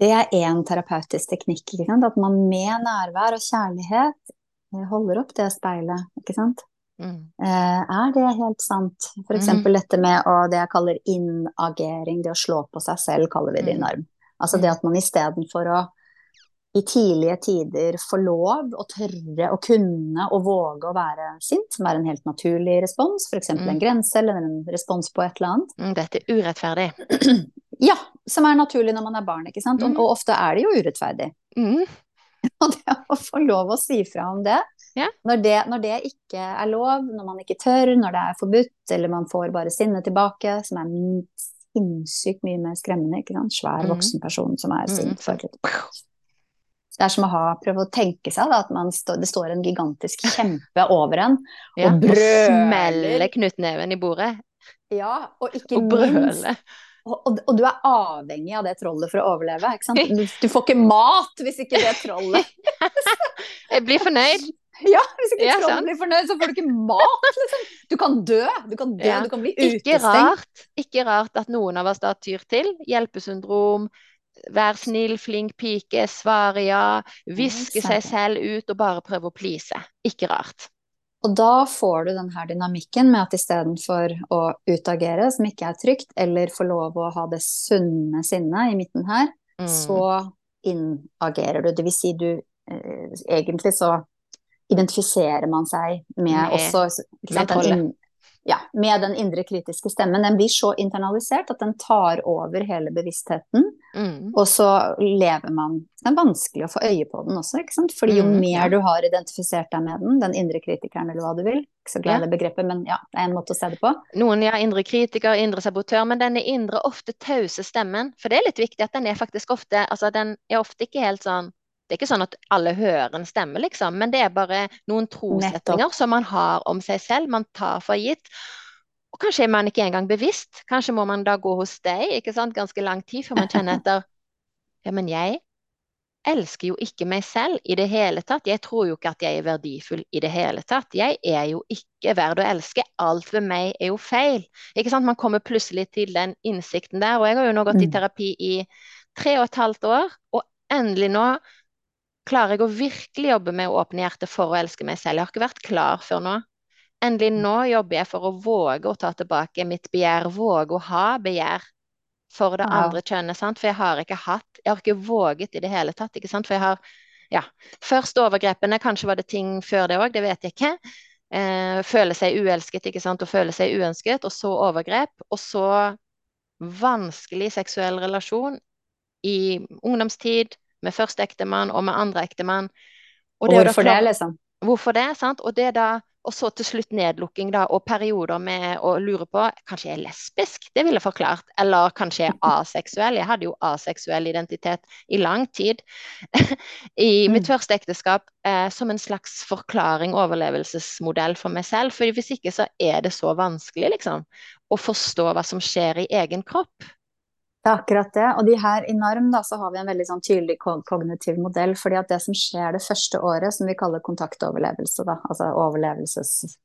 Det er én terapeutisk teknikk. Ikke sant? At man med nærvær og kjærlighet eh, holder opp det speilet. Ikke sant? Mm. Eh, er det helt sant? For eksempel dette med å, det jeg kaller inagering, det å slå på seg selv, kaller vi det i norm. NARM. Altså det at man istedenfor å i tidlige tider få lov å tørre å kunne og våge å være sint, som er en helt naturlig respons, f.eks. Mm. en grense eller en respons på et eller annet, Mm, Dette er urettferdig. (clears throat) ja, som er naturlig når man er barn, ikke sant? Og, Mm. og ofte er det jo urettferdig. Mm. (laughs) Og det å få lov å si fra om det, yeah. når det, når det ikke er lov, når man ikke tør, når det er forbudt, eller man får bare sinnet tilbake, som er sinnssykt mye mer skremmende, ikke sant? Svær Mhm. voksen person som er Mhm, sint for litt. Det er som å ha, prøve å tenke seg da, at man stå, det står en gigantisk kjempe over en, Ja. Og Og brøler. smeller knyttneven i bordet. ja, og ikke Og minst. Og, og, du er avhengig av det trollet for å overleve, ikke sant? (laughs) Du, du får ikke mat hvis ikke det trollet (laughs) Jeg blir fornøyd. (laughs) Ja, hvis ikke Ja, trollet blir fornøyd, så får du ikke mat, liksom. Du kan dø, du kan dø, Ja. du kan bli Ikke utestengt. rart, ikke rart at noen av oss da tyr til hjelpesyndrom, vær snill, flink pike, svare ja, hviske seg selv ut og bare prøve å please. Ikke rart. Og da får du den her dynamikken med at istedenfor å utagere, som ikke er trygt, eller få lov å ha det sunne sinnet i midten her, Mm. så inagerer du. Det vil si du eh, Egentlig så identifiserer man seg med, Med- også sant, den ja, med den indre kritiske stemmen. Den blir så internalisert at den tar over hele bevisstheten. Mm. Og så lever man Det er vanskelig å få øye på den også, ikke sant. Fordi jo Mm, mer ja. du har identifisert deg med den, den indre kritikeren eller hva du vil, ikke så glad i det begrepet, men ja, det er en måte å se det på. Noen ja, indre kritiker, indre sabotør, men denne indre, ofte tause stemmen, for det er litt viktig at den er faktisk ofte, altså den er ofte ikke helt sånn, det er ikke sånn at alle hører en stemme, liksom, men det er bare noen trosetninger som man har om seg selv, man tar for gitt. Og kanskje er man ikke engang bevisst, kanskje må man da gå hos deg, ikke sant, ganske lang tid før man kjenner (laughs) etter, ja, men jeg elsker jo ikke meg selv i det hele tatt. Jeg tror jo ikke at jeg er verdifull i det hele tatt. Jeg er jo ikke verd å elske. Alt ved meg er jo feil. Ikke sant? Man kommer plutselig til den innsikten der. Og jeg har jo nå gått i Mm. terapi i tre og et halvt år, og endelig nå klarer jeg å virkelig jobbe med å åpne hjertet for å elske meg selv. Jeg har ikke vært klar før nå. Endelig nå jobber jeg for å våge å ta tilbake mitt begjær, våge å ha begjær for det andre kjønnet, sant? For jeg har ikke hatt, jeg har ikke våget i det hele tatt, ikke sant? For jeg har, ja, først overgrepene, kanskje var det ting før det òg, det vet jeg ikke. Eh, føle seg uelsket, ikke sant, og føle seg uønsket, og så overgrep, og så vanskelig seksuell relasjon i ungdomstid, med første ektemann og med andre ektemann. Og det hvorfor det, liksom? Hvorfor det, sant? Og det da, og så til slutt nedlukking da, og perioder med å lure på, kanskje jeg er lesbisk, det ville forklart, eller kanskje jeg er aseksuell, jeg hadde jo aseksuell identitet i lang tid, (laughs) i mitt Mm. første ekteskap, eh, som en slags forklaring, overlevelsesmodell for meg selv, for hvis ikke så er det så vanskelig, liksom, å forstå hva som skjer i egen kropp. Det er akkurat det. Og de her i NARM da, så har vi en veldig sånn tydelig kognitiv modell. fordi at det som skjer det første året, som vi kaller kontaktoverlevelse, da, altså overlevelses...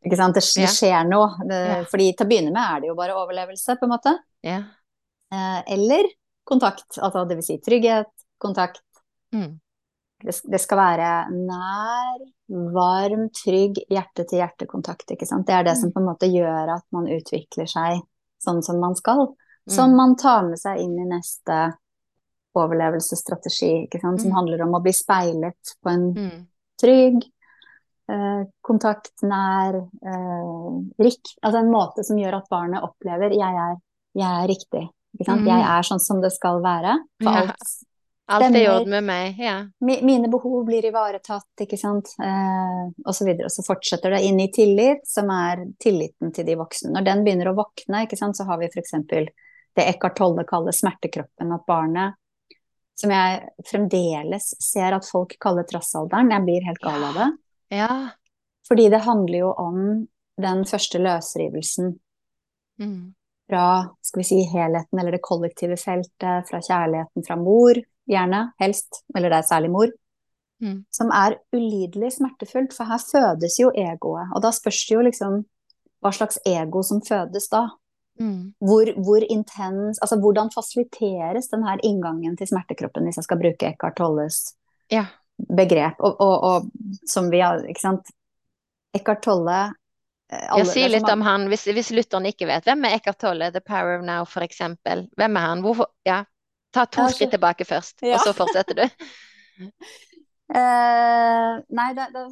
Ikke sant? Det, Ja. det skjer noe. Det, Ja. Fordi til å begynne med er det jo bare overlevelse, på en måte. Ja. Eh, eller kontakt. Altså det vil si trygghet, kontakt. Mm. Det, det skal være nær, varm, trygg hjerte-til-hjerte-kontakt. ikke sant? Det er det som på en måte gjør at man utvikler seg sånn som man skal. Som Mm. man tar med seg inn i neste overlevelsesstrategi, som Mm. handler om å bli speilet på en Mm. trygg, eh, kontaktnær, eh, rik, altså en måte som gjør at barnet opplever jeg er, jeg er riktig. Mm. Jeg er sånn som det skal være. For Ja. alt Alt er i orden med meg, ja. Mi- Mine behov blir ivaretatt, ikke sant, eh, og så videre. Og så fortsetter det inn i tillit, som er tilliten til de voksne. Når den begynner å våkne, ikke sant, så har vi f.eks. det Eckhart Tolle kaller smertekroppen, at barnet som jeg fremdeles ser at folk kaller trassalderen. Jeg blir helt gal av det. Ja. Fordi det handler jo om den første løsrivelsen Mm. fra skal vi si, helheten eller det kollektive feltet, fra kjærligheten fra mor, gjerne, helst, eller det er særlig mor, Mm. som er ulidelig smertefullt, for her fødes jo egoet. Og da spørs det jo liksom hva slags ego som fødes da. Mm. Hvor, hvor intens Altså hvordan fasiliteres den her inngangen til smertekroppen, hvis jeg skal bruke Eckhart Tolles Ja. begrep, og, og, og som vi har, ikke sant Eckhart Tolle eh, alle- Ja, si litt om han, hvis, hvis lytteren ikke vet. Hvem er Eckhart Tolle, The Power of Now, for eksempel? Hvem er han? Hvorfor Ja, ta to så- skritt tilbake først, Ja. og så fortsetter du. uh, (laughs) nei, det, det,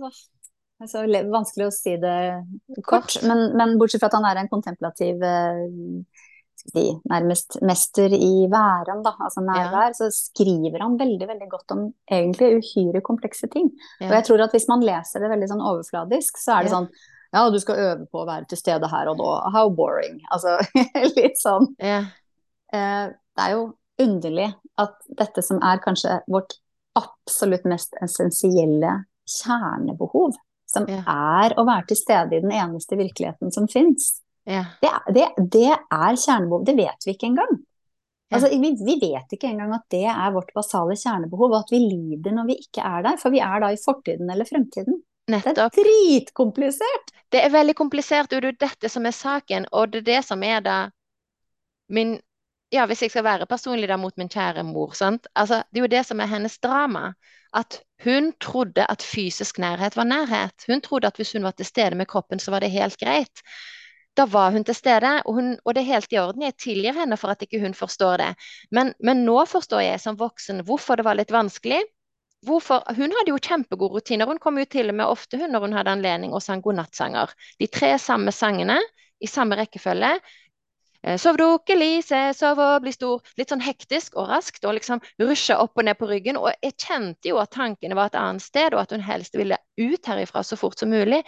er så- det er så vanskelig å si det kort. Kort. Men, men bortsett fra at han er en kontemplativ eh, si, nærmest mester i væren, da, altså nærvær, så skriver han veldig veldig godt om egentlig uhyre komplekse ting. Og jeg tror at hvis man leser det veldig sånn overfladisk, så er det Ja. sånn ja, du skal øve på å være til stede her og nå. How boring. (laughs) Altså litt sånn. Ja. Eh, det er jo underlig at dette som er kanskje vårt absolutt mest essensielle kjernebehov, som Ja. er å være til stede i den eneste virkeligheten som fins, Ja. det, det, det er kjernebehov. Det vet vi ikke engang. Ja. Altså, vi, vi vet ikke engang at det er vårt basale kjernebehov, og at vi lider når vi ikke er der. For vi er da i fortiden eller fremtiden. Nettopp. Det er dritkomplisert! Det er veldig komplisert, og det er dette som er saken, og det er det som er da min Ja, hvis jeg skal være personlig da mot min kjære mor. Altså, det er jo det som er hennes drama. At hun trodde at fysisk nærhet var nærhet. Hun trodde at hvis hun var til stede med kroppen, så var det helt greit. Da var hun til stede, og, hun, og det er helt i orden. Jeg tilgir henne for at ikke hun forstår det. Men, men nå forstår jeg som voksen hvorfor det var litt vanskelig. Hvorfor? Hun hadde jo kjempegode rutiner. Hun kom jo til og med ofte hun når hun hadde anledning og sang godnattsanger. De tre samme sangene i samme rekkefølge. Eh, Sov dukke, Lise, sov og bli stor. Litt sånn hektisk og raskt og liksom rushe opp og ned på ryggen. Og jeg kjente jo at tankene var et annet sted, og at hun helst ville ut herifra så fort som mulig.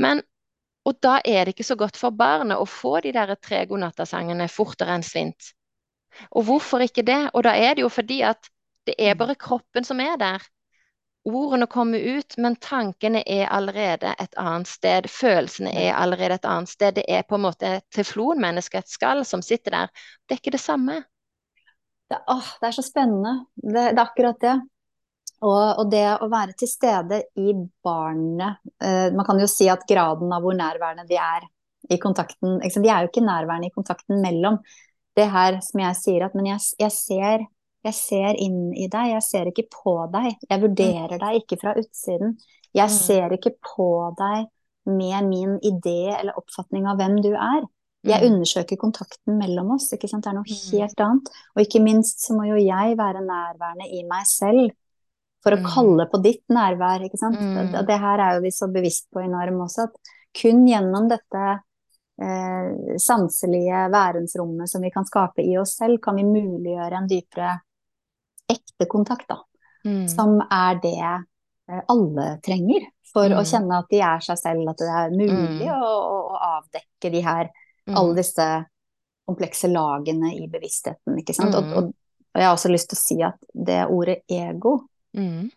Men og da er det ikke så godt for barnet å få de der tre godnattasangene fortere enn svint. Og hvorfor ikke det? Og da er det jo fordi at det er bare kroppen som er der. Ordene kommer ut, men tankene er allerede et annet sted. Følelsene er allerede et annet sted. Det er på en måte et teflonmenneske, et skall, som sitter der. Det er ikke det samme. Det, åh, det er så spennende. Det, det er akkurat det. Og, og det å være til stede i barnet eh, Man kan jo si at graden av hvor nærværende de er i kontakten? De er jo ikke nærværende i kontakten mellom. Det her som jeg sier at Men jeg, jeg, ser, jeg ser inn i deg, jeg ser ikke på deg. Jeg vurderer deg ikke fra utsiden. Jeg Mm. ser ikke på deg med min idé eller oppfatning av hvem du er. Jeg Mm. undersøker kontakten mellom oss, ikke sant. Det er noe Mm. helt annet. Og ikke minst så må jo jeg være nærværende i meg selv for å Mm. kalle på ditt nærvær, ikke sant. Mm. Det, det her er jo vi så bevisst på i Norm også, at kun gjennom dette eh, sanselige værensrommet som vi kan skape i oss selv, kan vi muliggjøre en dypere ekte kontakt, da. Mm. Som er det eh, alle trenger for å Mm. kjenne at de er seg selv, at det er mulig Mm. å, å, å avdekke de her Mm. alle disse komplekse lagene i bevisstheten, ikke sant. Og, Mm. og, og jeg har også lyst til å si at det ordet ego, Mm.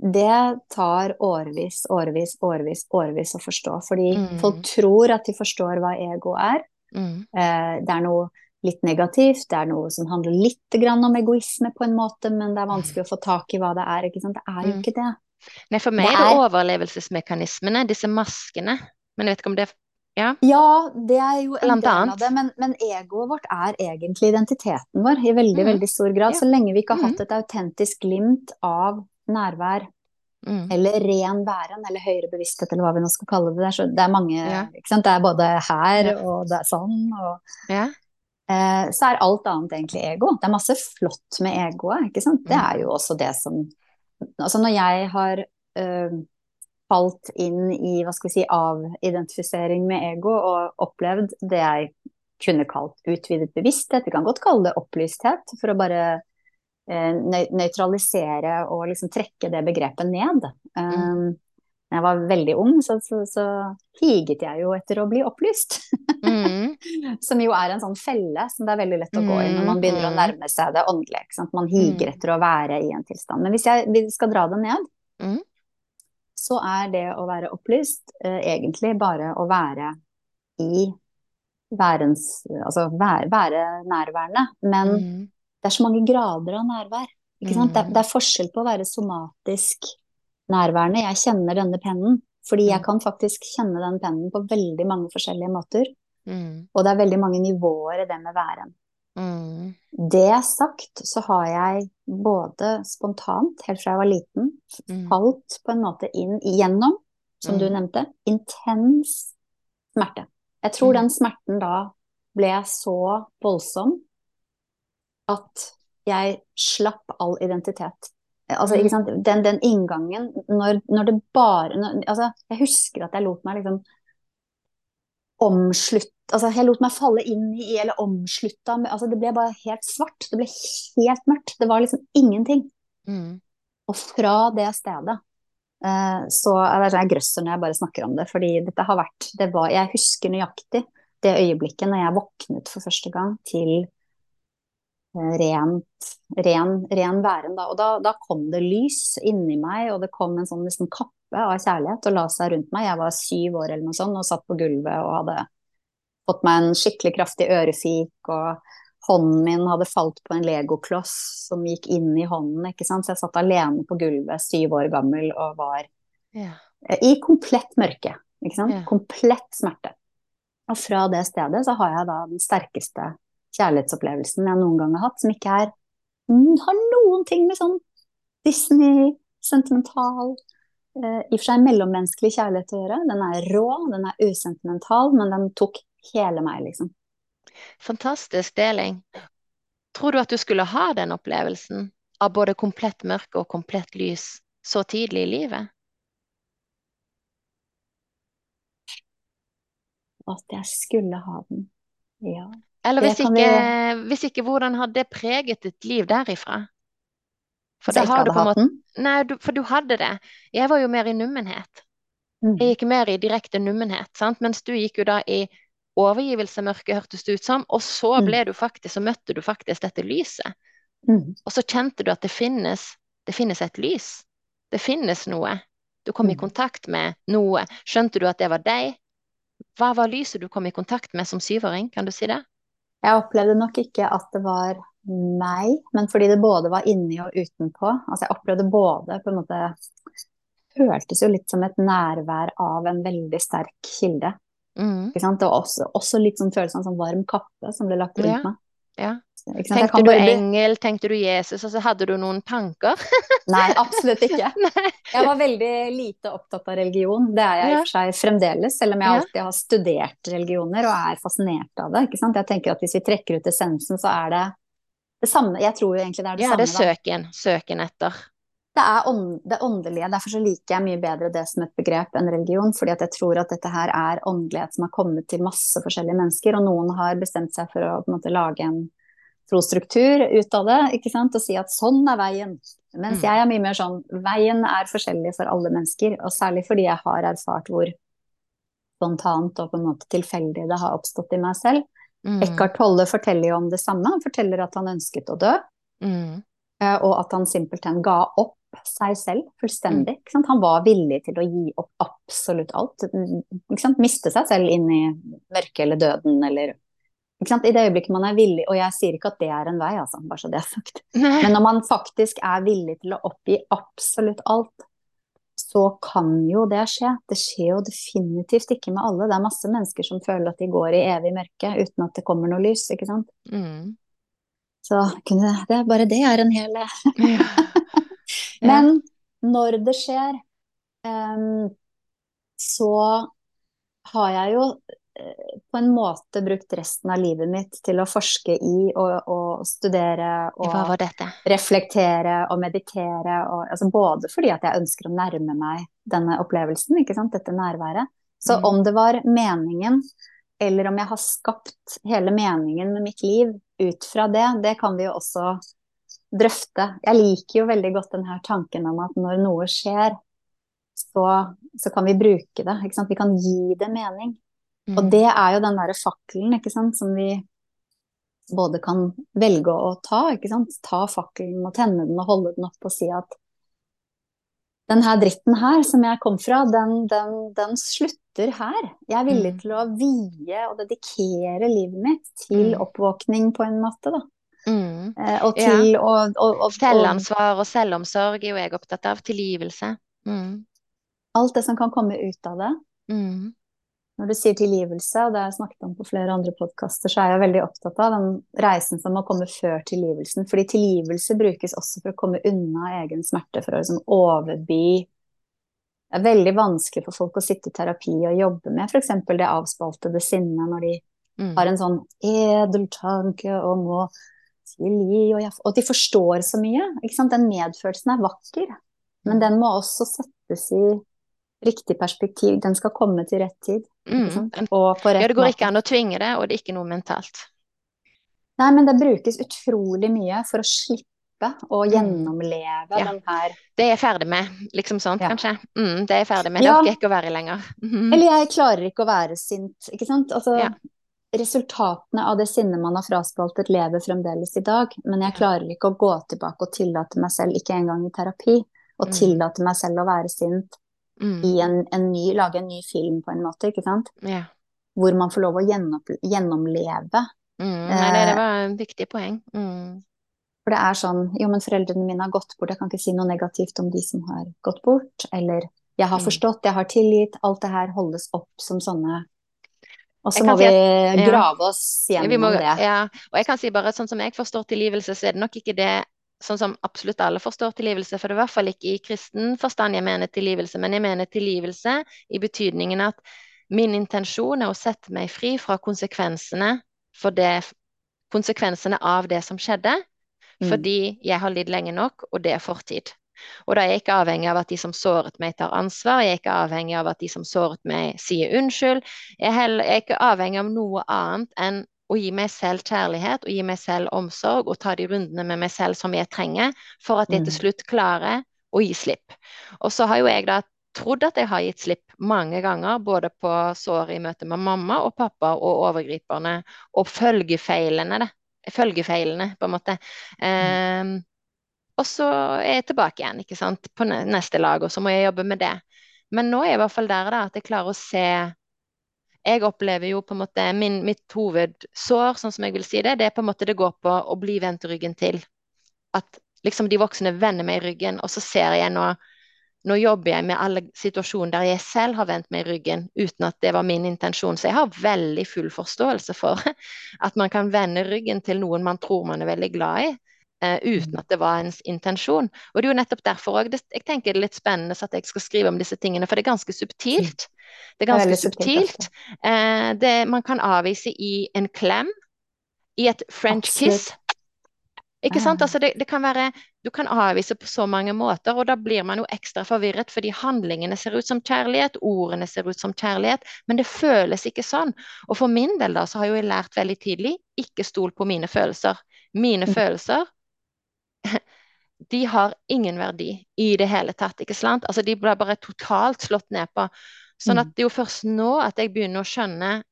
det tar årevis, årevis, årevis, årevis å forstå. Fordi folk tror at de forstår hva ego er. Mm. Eh, det er noe litt negativt, det er noe som handler litt grann om egoisme på en måte, men det er vanskelig å få tak i hva det er, ikke sant. Det er jo Mm. ikke det. Nei, for meg Det er det er- overlevelsesmekanismene, disse maskene. Men jeg vet ikke om det Ja. Ja, det er jo en del av det, men, men egoet vårt er egentlig identiteten vår i veldig, Mm. veldig stor grad. Ja. Så lenge vi ikke har Mm. hatt et autentisk glimt av nærvær, Mm. eller ren væren, eller høyere bevissthet, eller hva vi nå skal kalle det. Det er, så, det er mange, Ja. ikke sant. Det er både her, og det er sånn, og Ja. Så er alt annet egentlig ego. Det er masse flott med egoet, ikke sant. Det Mm. er jo også det som Altså når jeg har eh, falt inn i hva skal vi si, avidentifisering med ego og opplevd det jeg kunne kalt utvidet bevissthet, vi kan godt kalle det opplysthet, for å bare eh, nøytralisere og liksom trekke det begrepet ned. Um, jeg var veldig ung, så, så, så higet jeg jo etter å bli opplyst. Mm. (laughs) som jo er en sånn felle som det er veldig lett å gå i når man begynner å mm. nærme seg det åndelige. Man higer mm. etter å være i en tilstand. Men hvis jeg skal dra det ned, mm. så er det å være opplyst eh, egentlig bare å være i værens Altså være, være nærværende. Men mm. det er så mange grader av nærvær. Det er, det, er, forskjell på å være somatisk nærværende. Jeg kjenner denne pennen. Fordi jeg mm. kan faktisk kjenne den pennen på veldig mange forskjellige måter. Mm. Og det er veldig mange nivåer i det med væren. Mm. Det sagt, så har jeg både spontant, helt fra jeg var liten, mm. falt på en måte inn igjennom, som du mm. nevnte, intens smerte. Jeg tror mm. den smerten da ble så voldsom at jeg slapp all identitet. Altså, ikke sant? Den, den inngangen når, når, det bare når, altså, Jeg husker at jeg lot meg liksom omslutte Altså, jeg lot meg falle inn i eller omslutta altså, Det ble bare helt svart. Det ble helt mørkt. Det var liksom ingenting. Mm. Og fra det stedet eh, så er Jeg grøsser når jeg bare snakker om det, fordi dette har vært det var, Jeg husker nøyaktig det øyeblikket når jeg våknet for første gang til rent, ren, ren væren. Da. Og da, da, kom det lys inni meg, og det kom en sånn liksom kappe av kjærlighet og la seg rundt meg. Jeg var syv år eller noe sånt og satt på gulvet og hadde fått meg en skikkelig kraftig ørefik. og Hånden min hadde falt på en legokloss som gikk inn i hånden. ikke sant? Så jeg satt alene på gulvet, syv år gammel, og var yeah. i komplett mørke. ikke sant? Yeah. Komplett smerte. Og fra det stedet så har jeg da den sterkeste kjærlighetsopplevelsen jeg noen gang har hatt, som ikke er har noen ting med sånn Disney, sentimental eh, I og for seg mellommenneskelig kjærlighet å gjøre. Den er rå, den er usentimental, men den tok hele meg, liksom. Fantastisk deling. Tror du at du skulle ha den opplevelsen av både komplett mørke og komplett lys så tidlig i livet? At jeg skulle ha den, ja. Eller hvis ikke, vi... hvis ikke, hvordan hadde det preget ditt liv derifra? For så har du på en måte Nei, du, for du hadde det. Jeg var jo mer i nummenhet. Mm. Jeg gikk mer i direkte nummenhet, sant? mens du gikk jo da i overgivelse, mørke, hørtes det ut som, og så mm. ble du faktisk, så møtte du faktisk dette lyset. Mm. Og så kjente du at det finnes, det finnes et lys. Det finnes noe. Du kom i kontakt med noe. Skjønte du at det var deg? Hva var lyset du kom i kontakt med som syvåring, kan du si det? Jeg opplevde nok ikke at det var meg, men fordi det både var inni og utenpå. Altså jeg opplevde både på en måte Føltes jo litt som et nærvær av en veldig sterk kilde. Mm. Og også, også litt sånn følelsen av en sånn varm kappe som ble lagt rundt ja. meg. Ja. Tenkte du engel, tenkte du Jesus, og så hadde du noen tanker? (laughs) Nei, absolutt ikke. (laughs) Jeg var veldig lite opptatt av religion. Det er jeg i og for seg fremdeles, selv om jeg alltid har studert religioner og er fascinert av det. Jeg tenker at Hvis vi trekker ut essensen, så er det det samme. Jeg tror egentlig det er det ja, samme. Ja, det er søken. Søken etter. Det er ånd, det åndelige. Derfor så liker jeg mye bedre det som et begrep enn religion. fordi at jeg tror at dette her er åndelighet som har kommet til masse forskjellige mennesker. Og noen har bestemt seg for å på en måte lage en trosstruktur ut av det, ikke sant, og si at sånn er veien. Mens mm. jeg er mye mer sånn veien er forskjellig for alle mennesker, og særlig fordi jeg har erfart hvor spontant og på en måte tilfeldig det har oppstått i meg selv. Mm. Eckhart Tolle forteller jo om det samme. Han forteller at han ønsket å dø, mm. Eh, og at han simpelthen ga opp seg selv fullstendig. Mm. Han var villig til å gi opp absolutt alt. Miste seg selv inn i mørket eller døden eller i det øyeblikket man er villig, og jeg sier ikke at det er en vei, altså, bare så det er sagt. (laughs) Men når man faktisk er villig til å oppgi absolutt alt, så kan jo det skje. Det skjer jo definitivt ikke med alle. Det er masse mennesker som føler at de går i evig mørke uten at det kommer noe lys, ikke sant. Mm. Så det, bare det er en hel. (laughs) Men når det skjer, um, så har jeg jo på en måte brukt resten av livet mitt til å forske i og, og studere og reflektere og meditere. Og, altså både fordi at jeg ønsker å nærme meg denne opplevelsen, dette nærværet. Så mm. om det var meningen, eller om jeg har skapt hele meningen med mitt liv ut fra det, det kan vi jo også drøfte. Jeg liker jo veldig godt denne tanken om at når noe skjer, så, så kan vi bruke det. Vi kan gi det mening. Og Mm. det er jo den derre fakkelen, ikke sant, som vi både kan velge å ta. Ta fakkelen og tenne den og holde den opp og si at den her dritten her som jeg kom fra, den, den, den slutter her. Jeg er villig Mm. til å vie og dedikere livet mitt til Mm. oppvåkning på en måte, da. Mm. Eh, Og til ja. og, og, og, Selvansvar og selvomsorg er jo jeg opptatt av. Tilgivelse. Mm. alt det som kan komme ut av det. Mm. Når du sier tilgivelse, og det har jeg snakket om på flere andre podkaster, så er jeg veldig opptatt av den reisen som må komme før tilgivelsen. Fordi tilgivelse brukes også for å komme unna egen smerte, for å liksom overby Det er veldig vanskelig for folk å sitte i terapi og jobbe med f.eks. det avspaltede sinnet, når de Mm. har en sånn edel tanke om å tilgi, og, jeg, og de forstår så mye. Ikke sant? Den medfølelsen er vakker, men Mm. den må også settes i riktig perspektiv. Den skal komme til rett tid. Mm. Rett Ja, det går ikke an å tvinge det, og det er ikke noe mentalt. Nei, men det brukes utrolig mye for å slippe å Mm. gjennomleve Ja. den her Det er jeg ferdig med, liksom sånt, Ja. kanskje. Mm, det er jeg ferdig med. Det orker jeg ikke å være lenger. Mhm. (laughs) Eller jeg klarer ikke å være sint, ikke sant? Altså, Ja. Resultatene av det sinnet man har fraspaltet, lever fremdeles i dag, men jeg klarer ikke å gå tilbake og tillate meg selv, ikke engang i terapi, å Mm. tillate meg selv å være sint Mm. i en, en ny, lage en ny film på en måte, ikke sant? Ja. Hvor man får lov å gjennom, gjennomleve. Mm. Nei, det, det Eh, var en viktig poeng. Mm. For det er sånn, jo, men foreldrene mine har gått bort, jeg kan ikke si noe negativt om de som har gått bort, eller jeg har Mm. forstått, jeg har tilgitt, alt det her holdes opp som sånne Og så må si at, vi ja. grave oss Vi gjennom må, det. ja. Og jeg kan si bare at sånn som jeg forstår tilgivelse, så er det nok ikke det sånn som absolutt alle forstår tilgivelse, for det er i hvert fall ikke i kristen forstand jeg mener tilgivelse, men jeg mener tilgivelse i betydningen at min intensjon er å sette meg fri fra konsekvensene for det, konsekvensene av det som skjedde, Mm. fordi jeg har lidd lenge nok, og det er fortid. Og da er jeg ikke avhengig av at de som såret meg, tar ansvar. Jeg er ikke avhengig av at de som såret meg, sier unnskyld. Jeg er, heller, jeg er ikke avhengig av noe annet enn å gi meg selv kjærlighet og gi meg selv omsorg og ta de rundene med meg selv som jeg trenger for at jeg til Mm. slutt klarer å gi slipp. Og så har jo jeg da trodd at jeg har gitt slipp mange ganger, både på såret i møte med mamma og pappa og overgriperne, og følgefeilene, det. Følgefeilene, på en måte. Um, og så er jeg tilbake igjen, ikke sant, på neste lag, og så må jeg jobbe med det. Men nå er jeg i hvert fall der da, at jeg klarer å se Jeg opplever jo på en måte min, mitt hovedsår, sånn som jeg vil si det, det er på en måte det går på å bli vendt ryggen til. At liksom de voksne vender meg i ryggen, og så ser jeg nå Nå jobber jeg med alle situasjoner der jeg selv har vendt meg i ryggen uten at det var min intensjon. Så jeg har veldig full forståelse for (laughs) at man kan vende ryggen til noen man tror man er veldig glad i, eh, uten at det var ens intensjon. Og det er jo nettopp derfor òg jeg tenker det er litt spennende at jeg skal skrive om disse tingene, for det er ganske subtilt. Det er Det er ganske subtilt. Eh, det, man kan avvise i en klem, i et french kiss. Ikke sant? Ah. Altså det, det kan være, du kan avvise på så mange måter, og da blir man jo ekstra forvirret, fordi handlingene ser ut som kjærlighet, ordene ser ut som kjærlighet, men det føles ikke sånn. Og for min del da, så har jo jeg lært veldig tidlig, ikke stol på mine følelser. Mine Mm. følelser, (laughs) de har ingen verdi i det hele tatt, ikke sant? Altså de blir bare totalt slått ned på. Sånn Mm. at det er jo først nå at jeg begynner å skjønne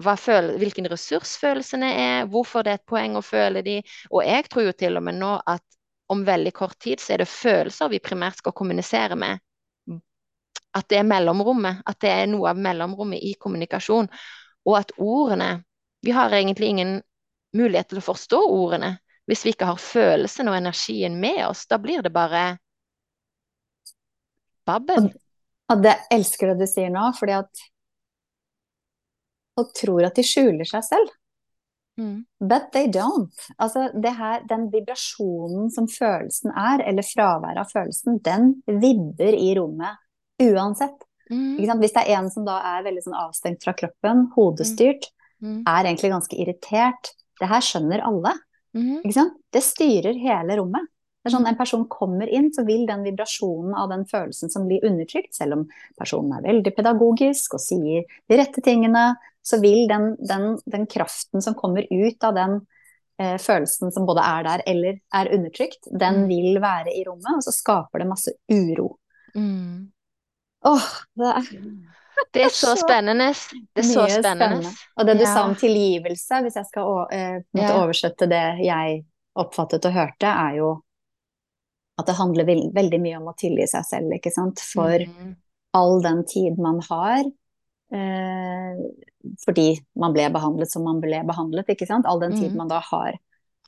hvilken ressurs følelsene er, hvorfor det er et poeng å føle de. Og jeg tror jo til og med nå at om veldig kort tid så er det følelser vi primært skal kommunisere med. At det er mellomrommet, at det er noe av mellomrommet i kommunikasjon. Og at ordene Vi har egentlig ingen mulighet til å forstå ordene hvis vi ikke har følelsen og energien med oss. Da blir det bare babbel. Og det elsker det du sier nå, fordi at folk tror at de skjuler seg selv. Mm. But they don't. Altså, det her, den vibrasjonen som følelsen er, eller fraværet av følelsen, den vibber i rommet uansett. Mm. Hvis det er en som da er veldig sånn avstengt fra kroppen, hodestyrt, Mm. er egentlig ganske irritert, det her skjønner alle. Mm. Sant? Det styrer hele rommet. Det er sånn En person kommer inn, så vil den vibrasjonen av den følelsen som blir undertrykt, selv om personen er veldig pedagogisk og sier de rette tingene, så vil den, den, den kraften som kommer ut av den eh, følelsen som både er der eller er undertrykt, den Mm. vil være i rommet, og så skaper det masse uro. Mm. Åh, det er Det er så spennende. Det er så spennende. spennende. Og det du Ja. sa om tilgivelse, hvis jeg skal uh, Ja. oversette det jeg oppfattet og hørte, er jo at det handler vel- veldig mye om å tilgi seg selv, ikke sant? For Mm. all den tid man har uh, fordi man ble behandlet som man ble behandlet, ikke sant? All den tid Mm. man da har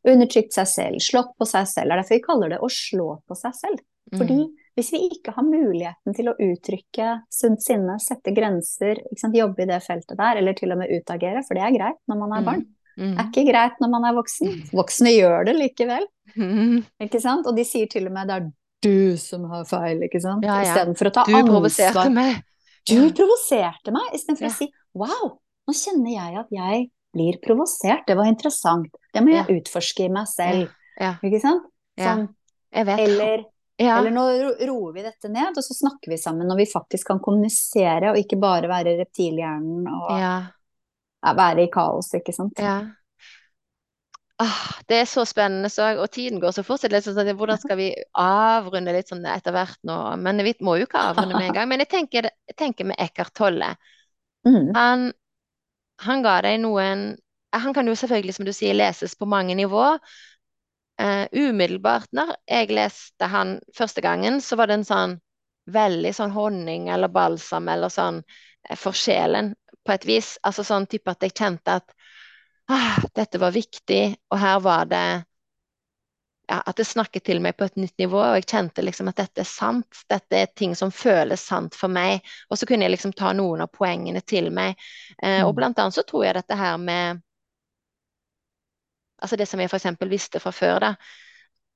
undertrykt seg selv, slått på seg selv. Det er derfor vi kaller det å slå på seg selv. Fordi Mm. Hvis vi ikke har muligheten til å uttrykke sunt sinne, sette grenser, sant? jobbe i det feltet der, eller til og med utagere, for det er greit når man er barn. Mm. Det er ikke greit når man er voksen. Voksne gjør det likevel, Mm. ikke sant? Og de sier til og med det er du som har feil, ikke sant? Ja, ja. Istedenfor å ta Du ansvar. provoserte meg. Du provoserte meg, istedenfor Ja. å si wow, nå kjenner jeg at jeg blir provosert, det var interessant. Det må Ja. jeg utforske i meg selv, Ja. ikke sant? Ja. Sånn, Jeg vet. eller, Ja. eller nå roer vi dette ned, og så snakker vi sammen når vi faktisk kan kommunisere, og ikke bare være reptilhjernen og Ja. ja, være i kaos, ikke sant? Ja. Ah, det er så spennende, så, og tiden går så fort. litt sånn, hvordan skal vi avrunde litt sånn etter hvert nå? Men vi må jo ikke avrunde med en gang. Men jeg tenker, jeg tenker med Eckhart Tolle. Mm, Han, han ga deg noen Han kan jo selvfølgelig, som du sier, leses på mange nivå. Eh, umiddelbart når jeg leste han første gangen, så var det en sånn veldig sånn honning eller balsam eller sånn eh, for sjelen på et vis. Altså sånn type at jeg kjente at ah, dette var viktig, og her var det ja, at det snakket til meg på et nytt nivå, og jeg kjente liksom at dette er sant. Dette er ting som føles sant for meg. Og så kunne jeg liksom ta noen av poengene til meg. Eh, og Mm. blant annet så tror jeg dette her med Altså det som jeg f.eks. visste fra før, da.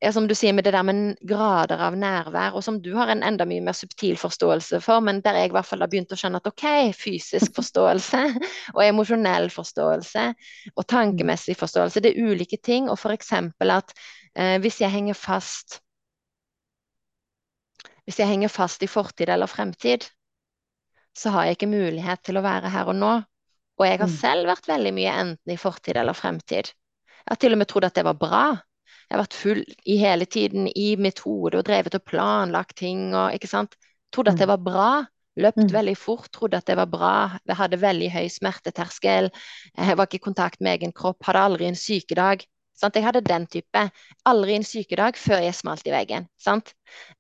Ja, som du sier med det der med grader av nærvær, og som du har en enda mye mer subtil forståelse for, men der jeg i hvert fall har begynt å skjønne at ok, fysisk forståelse (laughs) og emosjonell forståelse og tankemessig forståelse, det er ulike ting. Og f.eks. at eh, hvis jeg henger fast Hvis jeg henger fast i fortid eller fremtid, så har jeg ikke mulighet til å være her og nå. Og jeg har Mm. selv vært veldig mye enten i fortid eller fremtid. Jeg har til og med trodd at det var bra. Jeg har vært full i hele tiden i mitt hode og drevet og planlagt ting og ikke sant. Trodde at det var bra. Løpt Mm. veldig fort, trodde at det var bra. Jeg hadde veldig høy smerteterskel. Jeg var ikke i kontakt med egen kropp. Hadde aldri en sykedag. Sant? Jeg hadde den type. Aldri en sykedag før jeg smalt i veggen. Sant?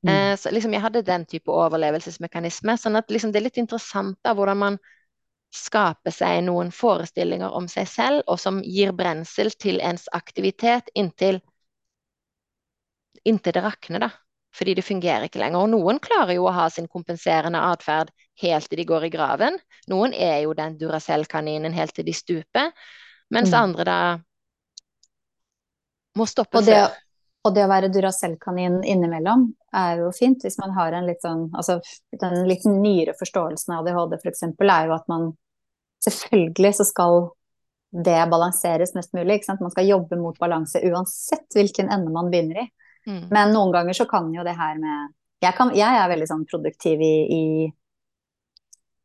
Mm. Eh, så liksom jeg hadde den type overlevelsesmekanisme. Sånn at liksom det er litt interessant da hvordan man skaper seg noen forestillinger om seg selv, og som gir brensel til ens aktivitet inntil, inntil det rakner, da. Fordi det fungerer ikke lenger. Og noen klarer jo å ha sin kompenserende atferd helt til de går i graven. Noen er jo den Duracell-kaninen helt til de stuper. Mens Mm. andre da må stoppe Og det, før. og det å være Duracell-kanin innimellom er jo fint hvis man har en litt sånn Altså den litt nyere forståelsen av ADHD eksempel er jo at man Selvfølgelig så skal det balanseres mest mulig. Man skal jobbe mot balanse uansett hvilken ende man begynner i. Mm. Men noen ganger så kan jo det her med Jeg, kan, jeg er veldig sånn produktiv i, i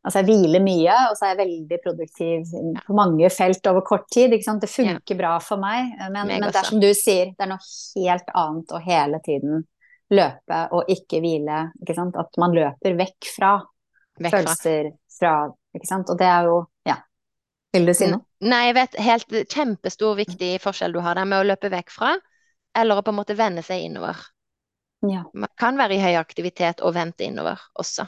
Altså jeg hviler mye, og så er jeg veldig produktiv på mange felt over kort tid. Det funker bra for meg. Men, men det er som du sier, det er noe helt annet å hele tiden løpe og ikke hvile. Ikke? At man løper vekk fra Vekk fra. følelser fra Ikke sant. Og det er jo Ja. Vil du si noe? Nei, jeg vet helt kjempestor viktig forskjell du har der med å løpe vekk fra, eller å på en måte vende seg innover. Ja. Man kan være i høy aktivitet og vente innover også.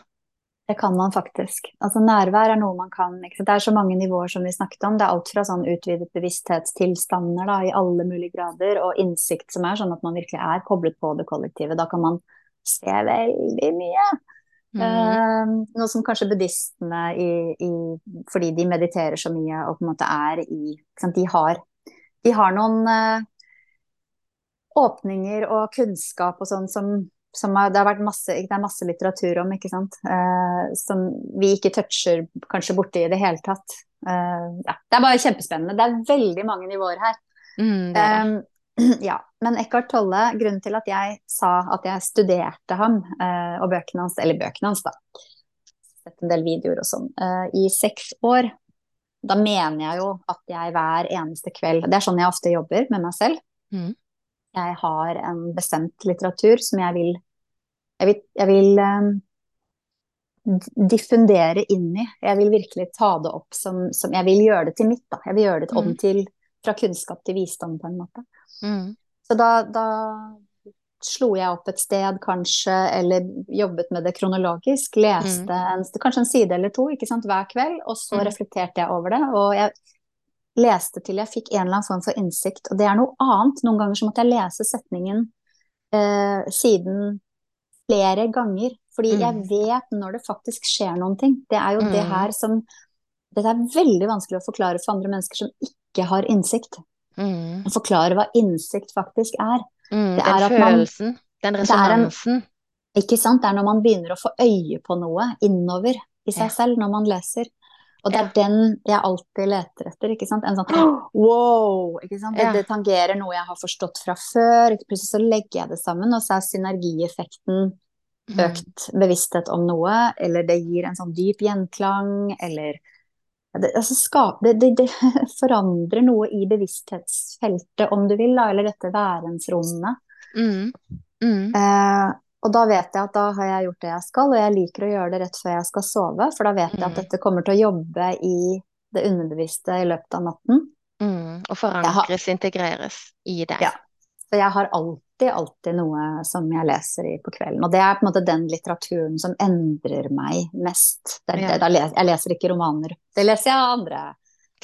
Det kan man faktisk. Altså Nærvær er noe man kan. Det er så mange nivåer som vi snakket om. Det er alt fra sånn utvidet bevissthetstilstander da, i alle mulige grader, og innsikt som er sånn at man virkelig er koblet på det kollektive. Da kan man se veldig mye. Mm. Eh, noe som kanskje buddhistene i, i, fordi de mediterer så mye og på en måte er i? De, har, de har noen uh, åpninger og kunnskap og sånn som, som er, det har vært masse, det er masse litteratur om, ikke sant. Uh, som vi ikke toucher kanskje borti i det hele tatt. Uh, ja, det er bare kjempespennende. Det er veldig mange nivåer her. Mm, det er det. Um, (clears throat) ja, men Eckhart Tolle, grunnen til at jeg sa at jeg studerte ham eh, og bøkene hans, eller bøkene hans, da, sett en del videoer og sånn, eh, i seks år, da mener jeg jo at jeg hver eneste kveld Det er sånn jeg ofte jobber med meg selv. Mm. Jeg har en bestemt litteratur som jeg vil Jeg vil, jeg vil, eh, diffundere inn i. Jeg vil virkelig ta det opp som, som Jeg vil gjøre det til mitt, da. Jeg vil gjøre det om Mm. til fra kunnskap til visdom, på en måte. Mm. Så da, da slo jeg opp et sted, kanskje, eller jobbet med det kronologisk. Leste en, kanskje en side eller to ikke sant, hver kveld, og så Mm. reflekterte jeg over det. Og jeg leste til jeg fikk en eller annen form for innsikt. Og det er noe annet. Noen ganger så måtte jeg lese setningen eh, siden flere ganger. Fordi Mm. jeg vet når det faktisk skjer noen ting. Det er jo det Mm. her som Dette er veldig vanskelig å forklare for andre mennesker som ikke har innsikt. Mm. Forklare hva innsikt faktisk er. Mm. Det Den er man- følelsen, den Det er en- resonansen. Ikke sant? Det er når man begynner å få øye på noe innover i seg Ja. selv når man leser. Og det Ja. er den jeg alltid leter etter. ikke sant? En sånn wow! ikke sant? Det, Ja. det tangerer noe jeg har forstått fra før. Plutselig så legger jeg det sammen, og så er synergieffekten Mm. økt bevissthet om noe, eller det gir en sånn dyp gjenklang, eller det, altså skap, det, det, (laughs) forandrer noe i bevissthetsfeltet, om du vil, da, eller dette værensrommet. Mm. Mm. Eh, og da vet jeg at da har jeg gjort det jeg skal, og jeg liker å gjøre det rett før jeg skal sove, for da vet jeg at Mm. dette kommer til å jobbe i det underbevisste i løpet av natten. Mm. Og har- forankres, integreres i deg. Ja. Så jeg har alltid, alltid noe som jeg leser i på kvelden. Og det er på en måte den litteraturen som endrer meg mest. Det Ja. det, les, jeg leser ikke romaner. Det leser jeg av andre.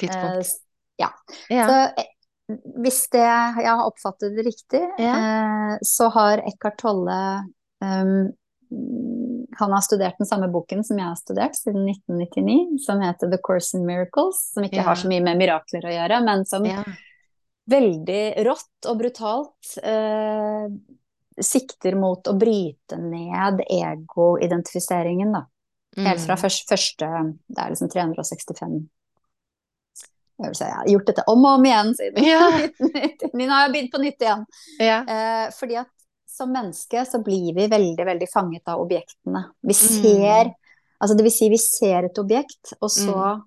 Tidspunkt. Eh, ja. Ja. Så eh, hvis det, jeg har oppfattet det riktig, Ja. uh, så har Eckhart Tolle um, Han har studert den samme boken som jeg har studert siden 1999, som heter The Course in Miracles, som ikke Ja. har så mye med mirakler å gjøre, men som Ja. Veldig rått og brutalt eh, sikter mot å bryte ned ego-identifiseringen, da. Helt fra Mm. først, første Det er liksom 365 øvelser. Jeg har gjort dette om og om igjen siden Ja. (laughs) 1999. Nå har jeg begynt på nytt igjen. Ja. Eh, fordi at som menneske så blir vi veldig, veldig fanget av objektene. Vi Mm. ser Altså det vil si, vi ser et objekt, og så Mm.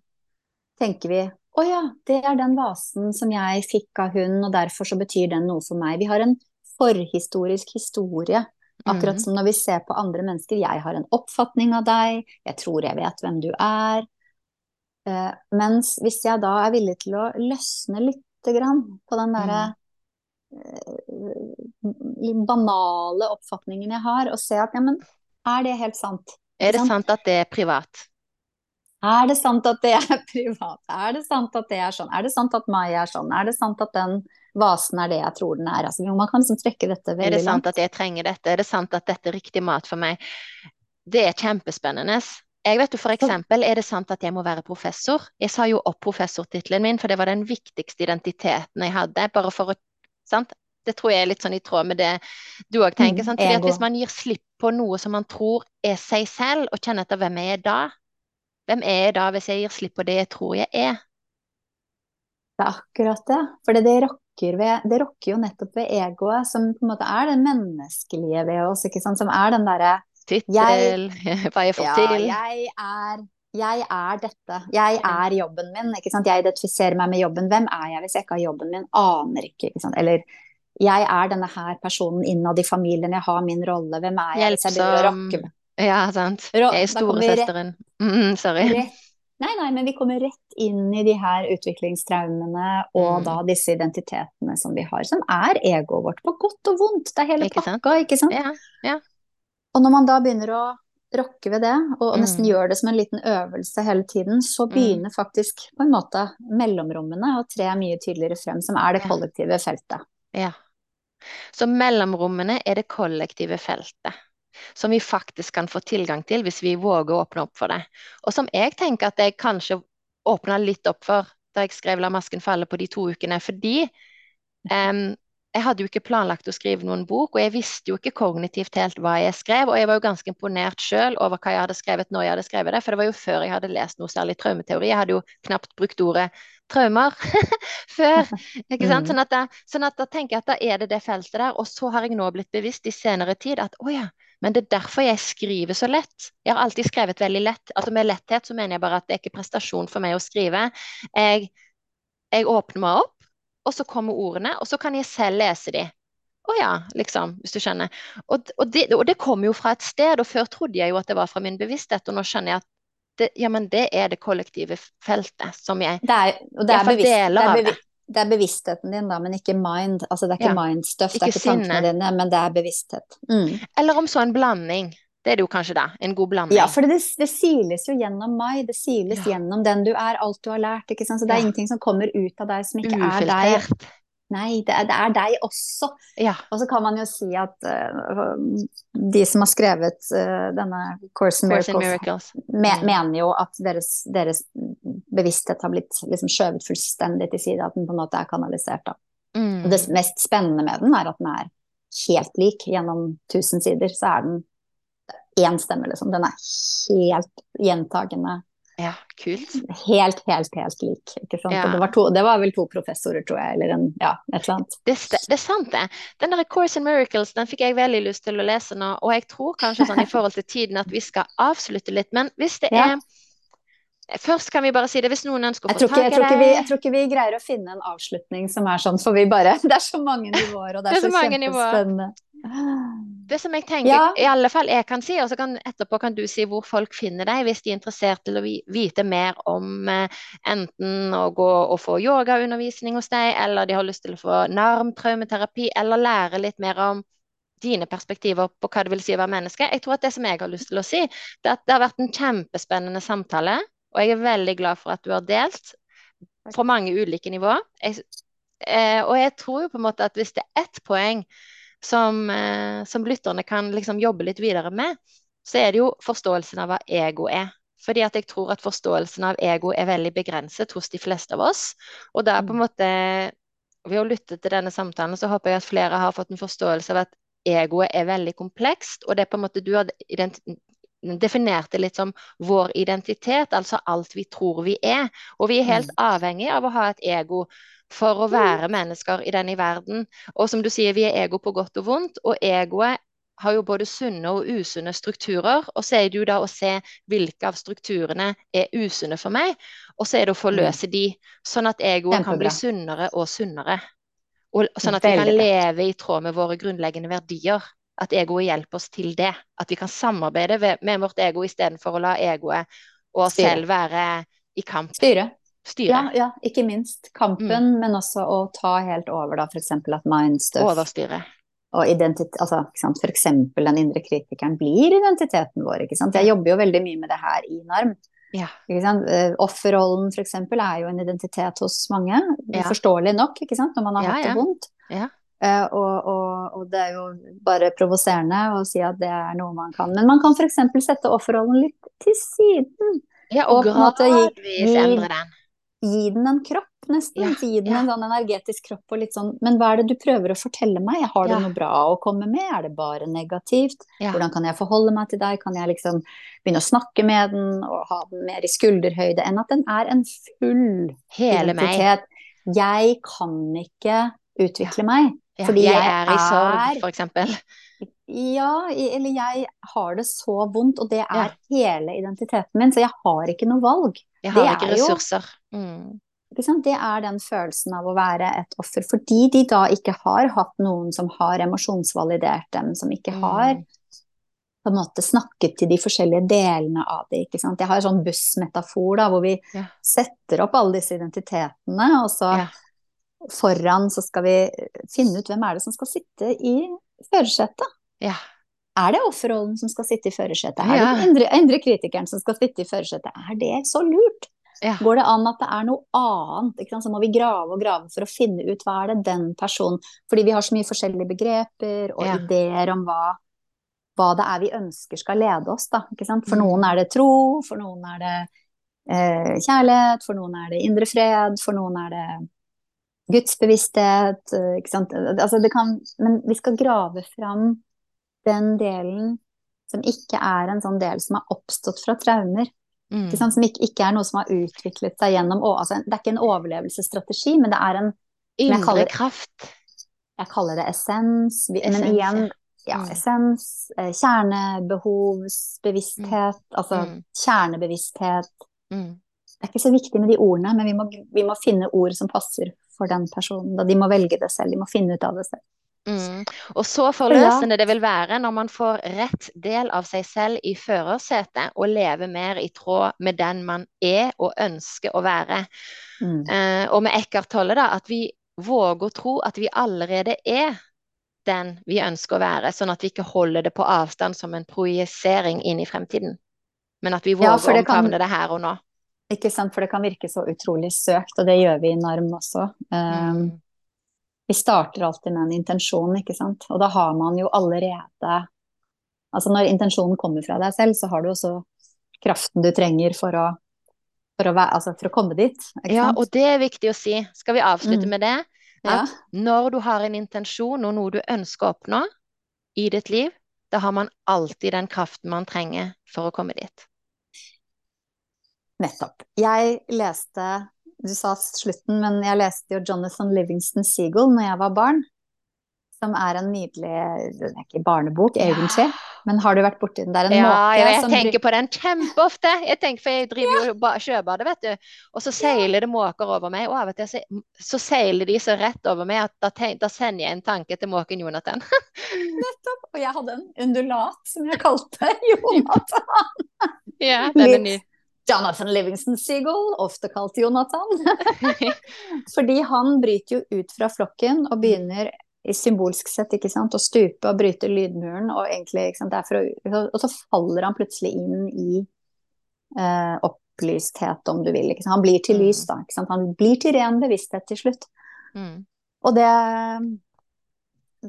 tenker vi å ja, det er den vasen som jeg fikk av hun, og derfor så betyr den noe for meg. Vi har en forhistorisk historie. Akkurat Mm. som når vi ser på andre mennesker. Jeg har en oppfatning av deg, jeg tror jeg vet hvem du er. Eh, mens hvis jeg da er villig til å løsne lite grann på den derre eh, banale oppfatningen jeg har, og se at ja, men er det helt sant? Er det sant at det er privat? Er det sant at det er (laughs) privat? Er det sant at det er sånn? Er det sant at Mai er sånn? Er det sant at den vasen er det jeg tror den er? Altså, man kan liksom trekke dette veldig langt. Er det sant langt. at jeg trenger dette? Er det sant at dette er riktig mat for meg? Det er kjempespennende. Jeg vet jo for eksempel, er det sant at jeg må være professor? Jeg sa jo opp professortittelen min, for det var den viktigste identiteten jeg hadde. Bare for å Sant? Det tror jeg er litt sånn i tråd med det du òg tenker. Mm, sant? Fordi at hvis man gir slipp på noe som man tror er seg selv, og kjenner etter hvem jeg er da? Hvem er jeg da hvis jeg gir slipp på det jeg tror jeg er? Det er akkurat det. For det rokker, ved, det rokker jo nettopp ved egoet, som på en måte er det menneskelige ved oss, ikke sant? Som er den derre Tittel, (laughs) hva jeg får Ja, til. jeg er jeg er dette. Jeg er jobben min. Ikke sant? Jeg identifiserer meg med jobben. Hvem er jeg hvis jeg ikke har jobben min? Aner ikke. ikke sant? Eller jeg er denne her personen innad i familien. Jeg har min rolle. Hvem er jeg Hjelpsom. Ja, sant. Jeg er storesøsteren. Mm, sorry. rett Nei, nei, men vi kommer rett inn i de her utviklingstraumene og Mm. da disse identitetene som vi har, som er egoet vårt, på godt og vondt. Det er hele Ikke sant? ikke sant? Ja. Og når man da begynner å rokke ved det, og nesten Mm. gjør det som en liten øvelse hele tiden, så begynner faktisk på en måte mellomrommene å tre mye tydeligere frem, som er det kollektive feltet. Ja. Så mellomrommene er det kollektive feltet, som vi faktisk kan få tilgang til hvis vi våger å åpne opp for det. Og som jeg tenker at jeg kanskje åpna litt opp for da jeg skrev 'La masken falle' på de to ukene, fordi um, jeg hadde jo ikke planlagt å skrive noen bok, og jeg visste jo ikke kognitivt helt hva jeg skrev, og jeg var jo ganske imponert sjøl over hva jeg hadde skrevet når jeg hadde skrevet det, for det var jo før jeg hadde lest noe særlig traumeteori. Jeg hadde jo knapt brukt ordet traumer (laughs) før. Ikke sant? Mm. Sånn at, da, sånn at da tenker jeg at da er det det feltet der. Og så har jeg nå blitt bevisst i senere tid at å ja, men det er derfor jeg skriver så lett. Jeg har alltid skrevet veldig lett. Altså med letthet så mener jeg bare at det er ikke prestasjon for meg å skrive. Jeg, jeg åpner meg opp, og så kommer ordene, og så kan jeg selv lese de. Å ja, liksom, hvis du skjønner. Og, og, det, og det kommer jo fra et sted, og før trodde jeg jo at det var fra min bevissthet, og nå skjønner jeg at det, ja, men det er det kollektive feltet som jeg det er, og det er, bevisst, det, er bevisst, det er bevisstheten din, da, men ikke mind. Altså det er ikke ja. mindstuff, det er ikke tankene dine, men det er bevissthet. Mm. Eller om så en blanding. Det er det jo kanskje, da. En god blanding. Ja, for det, det siles jo gjennom meg. Det siles ja. gjennom den du er, alt du har lært. ikke sant? Så det er ja. ingenting som kommer ut av deg som ikke Ufiltert. er deg. Nei, det er, det er deg også. Ja. Og så kan man jo si at uh, de som har skrevet uh, denne Course in Miracles, Miracles. Me mm. mener jo at deres, deres, bevissthet har blitt liksom skjøvet fullstendig til side, at den på en måte er kanalisert. da. Mm. Og det mest spennende med den er at den er helt lik gjennom tusen sider. Så er den én stemme, liksom. Den er helt gjentagende ja, kult. Helt, helt, helt lik. Ikke sant? Ja. Det, var to, det, var vel to professorer, tror jeg, eller en, ja, et eller annet. Det, det, er sant, det. Den der Course in Miracles den fikk jeg veldig lyst til å lese nå, og jeg tror kanskje sånn i forhold til tiden at vi skal avslutte litt. Men hvis det er Først kan vi bare si det, hvis noen ønsker å få tak i det Jeg tror ikke vi greier å finne en avslutning som er sånn, for vi bare (laughs) Det er så mange nivåer, og det er, det er så, så kjempespennende. Det som jeg tenker, ja. i alle fall jeg kan si, og så kan, etterpå kan du si hvor folk finner deg hvis de er interessert til å vite mer om eh, enten å gå og få yogaundervisning hos deg, eller de har lyst til å få narmtraumeterapi, eller lære litt mer om dine perspektiver på hva det vil si å være menneske. Jeg tror at det som jeg har lyst til å si, det er at det har vært en kjempespennende samtale, og jeg er veldig glad for at du har delt på mange ulike nivåer. Jeg, eh, og jeg tror jo på en måte at hvis det er ett poeng som, eh, som lytterne kan liksom jobbe litt videre med, så er det jo forståelsen av hva ego er. Fordi at jeg tror at forståelsen av ego er veldig begrenset hos de fleste av oss. Og da på en mm. måte, ved å lytte til denne samtalen, så håper jeg at flere har fått en forståelse av at egoet er veldig komplekst, og det er på en måte du har definert det litt som vår identitet, altså alt vi tror vi er. Og vi er helt mm. avhengig av å ha et ego for å være mennesker i denne verden. Og som du sier, vi er ego på godt og vondt, og egoet har jo både sunne og usunne strukturer. Og så er det jo da å se hvilke av strukturene er usunne for meg, og så er det å forløse mm. de, sånn at egoet kan bli sunnere og sunnere. Og sånn at vi kan leve i tråd med våre grunnleggende verdier. At egoet hjelper oss til det. At vi kan samarbeide med vårt ego istedenfor å la egoet og oss selv være i kamp. Styre styre. Ja, ja, ikke minst. Kampen, mm. men også å ta helt over, da, f.eks. at mindstuff Overstyre. Og identitet, altså, for eksempel den indre kritikeren blir identiteten vår. ikke sant? Jeg jobber jo veldig mye med det her i NARM. Ja. Uh, offerrollen f.eks. er jo en identitet hos mange. Ja. Forståelig nok, ikke sant, når man har ja, hatt det vondt. Ja. Uh, og, og, og, det er jo bare provoserende å si at det er noe man kan. Men man kan f.eks. sette offerrollen litt til siden. Ja, og, og gradvis endre den gi den en kropp, nesten. Ja, gi den ja. en sånn energetisk kropp og litt sånn Men hva er det du prøver å fortelle meg? Har du ja. noe bra å komme med? Er det bare negativt? Hvordan kan jeg forholde meg til deg? Kan jeg liksom begynne å snakke med den og ha den mer i skulderhøyde enn at den er en full Hele identitet? Meg. Jeg kan ikke utvikle meg. Fordi jeg, jeg er i sorg, for eksempel. Ja, eller jeg har det så vondt, og det er hele identiteten min, så jeg har ikke noe valg. Jeg har ikke ressurser. Mm. Det er den følelsen av å være et offer, fordi de da ikke har hatt noen som har emosjonsvalidert dem, som ikke mm. har på en måte snakket til de forskjellige delene av det. ikke sant? Jeg har en sånn bussmetafor da, hvor vi ja. setter opp alle disse identitetene, og så ja. foran så skal vi finne ut hvem er det som skal sitte i førersetet. Ja. Er det offerrollen som skal sitte i førersetet? Er det endre, kritikeren som skal sitte i førersetet? Er det så lurt? Ja. Går det an at det er noe annet? Så må vi grave og grave for å finne ut hva er det den personen Fordi vi har så mye forskjellige begreper og ja. ideer om hva, hva, det er vi ønsker skal lede oss. Da, for noen mm. er det tro, for noen er det eh, kjærlighet, for noen er det indre fred, for noen er det gudsbevissthet. Altså, kan, men vi skal grave fram den delen som ikke er en sånn del som har oppstått fra traumer. Mm. Ikke som ikke, ikke, er noe som har utviklet seg gjennom altså, Det er ikke en overlevelsesstrategi, men det er en Indre kraft. Jeg kaller det essens. essens men igjen, ja, mm. essens, eh, kjernebehovsbevissthet, mm. altså mm. kjernebevissthet. Mm. Det er ikke så viktig med de ordene, men vi må, vi må, finne ord som passer for den personen. Da de må velge det selv, de må finne ut av det selv. Mm. Og så forløsende det vil være når man får rett del av seg selv i førersetet og lever mer i tråd med den man er og ønsker å være. Mm. Uh, og med Eckhart Tolle, da, at vi våger å tro at vi allerede er den vi ønsker å være, sånn at vi ikke holder det på avstand som en projisering inn i fremtiden. Men at vi våger ja, å det kan- omfavne det her og nå. Ikke sant, for det kan virke så utrolig søkt, og det gjør vi i NARM også. Um, vi starter alltid med en intensjon, ikke sant. Og da har man jo allerede Altså når intensjonen kommer fra deg selv, så har du også kraften du trenger for å, for å, være, altså for å komme dit, Ja, og det er viktig å si. Skal vi avslutte Mm. med det? Ja. At når du har en intensjon og noe du ønsker å oppnå i ditt liv, da har man alltid den kraften man trenger for å komme dit. Nettopp. Jeg leste, du sa slutten, men jeg leste jo Jonathan Livingston Seagull når jeg var barn. Som er en nydelig, det er ikke barnebok egentlig, men har du vært borti den? Det er en Ja, måke ja, jeg tenker på den kjempeofte. Jeg tenker, for jeg driver jo ja. sjøbadet, vet du. Og så seiler det måker over meg, og av og til så, så seiler de så rett over meg at da, tenk, da sender jeg en tanke til måken Jonathan. (laughs) Nettopp. Og jeg hadde en undulat som jeg kalte (laughs) Jonathan. ja, den er ny. Jonathan Livingston Seagull, ofte kalt Jonathan. (laughs) Fordi han bryter jo ut fra flokken og begynner i symbolsk sett ikke sant, å stupe og bryte lydmuren. Og, egentlig, sant, å, og så faller han plutselig inn i eh, opplysthet, om du vil. Han blir til Mm. lys, da. Ikke sant? Han blir til ren bevissthet til slutt. Mm. Og det,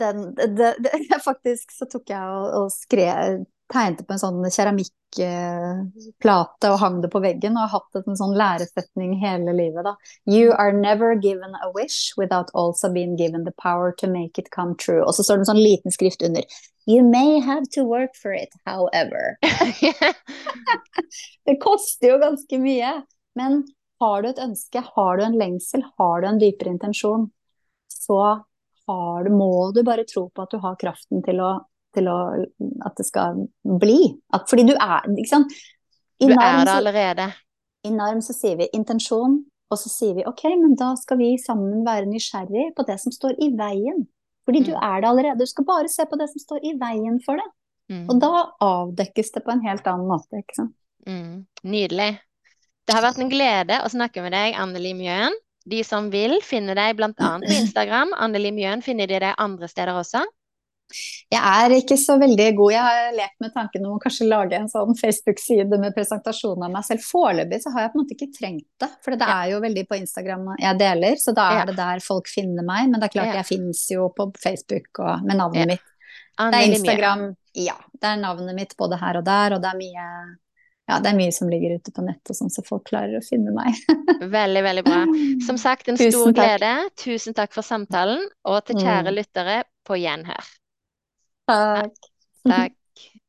den, det, det, (laughs) Faktisk så tok jeg og, og skrev Tegnet på en sånn keramikkplate og hang det på veggen. Og har hatt en sånn læresetning hele livet, da. You are never given a wish without also being given the power to make it come true. Og så står det en sånn liten skrift under. You may have to work for it, however. (laughs) Det koster jo ganske mye. Men har du et ønske, har du en lengsel, har du en dypere intensjon, så har du, må du bare tro på at du har kraften til å, til å At det skal bli. At, fordi du er Ikke sant? I Du er det allerede. I Narm så sier vi intensjon, og så sier vi ok, men da skal vi sammen være nysgjerrig på det som står i veien. Fordi du Mm. er det allerede. Du skal bare se på det som står i veien for det. Mm. Og da avdekkes det på en helt annen måte, ikke sant. Mm, nydelig. Det har vært en glede å snakke med deg, Anneli Mjøen. De som vil, finner deg bl.a. på (laughs) Instagram. Anneli Mjøen finner de deg andre steder også. Jeg er ikke så veldig god. Jeg har lekt med tanken om å kanskje lage en sånn Facebook-side med presentasjon av meg selv. Foreløpig så har jeg på en måte ikke trengt det, for det er jo veldig på Instagram jeg deler, så da er det der folk finner meg. Men det er klart jeg finnes jo på Facebook og med navnet mitt. Det er Instagram, ja. Det er navnet mitt både her og der, og det er mye ja, det er mye som ligger ute på nettet, sånn, så folk klarer å finne meg. (laughs) Veldig, veldig bra. Som sagt, en Tusen stor takk. glede. Tusen takk for samtalen. Og til kjære Mm. lyttere, på gjenhør. Takk. Takk.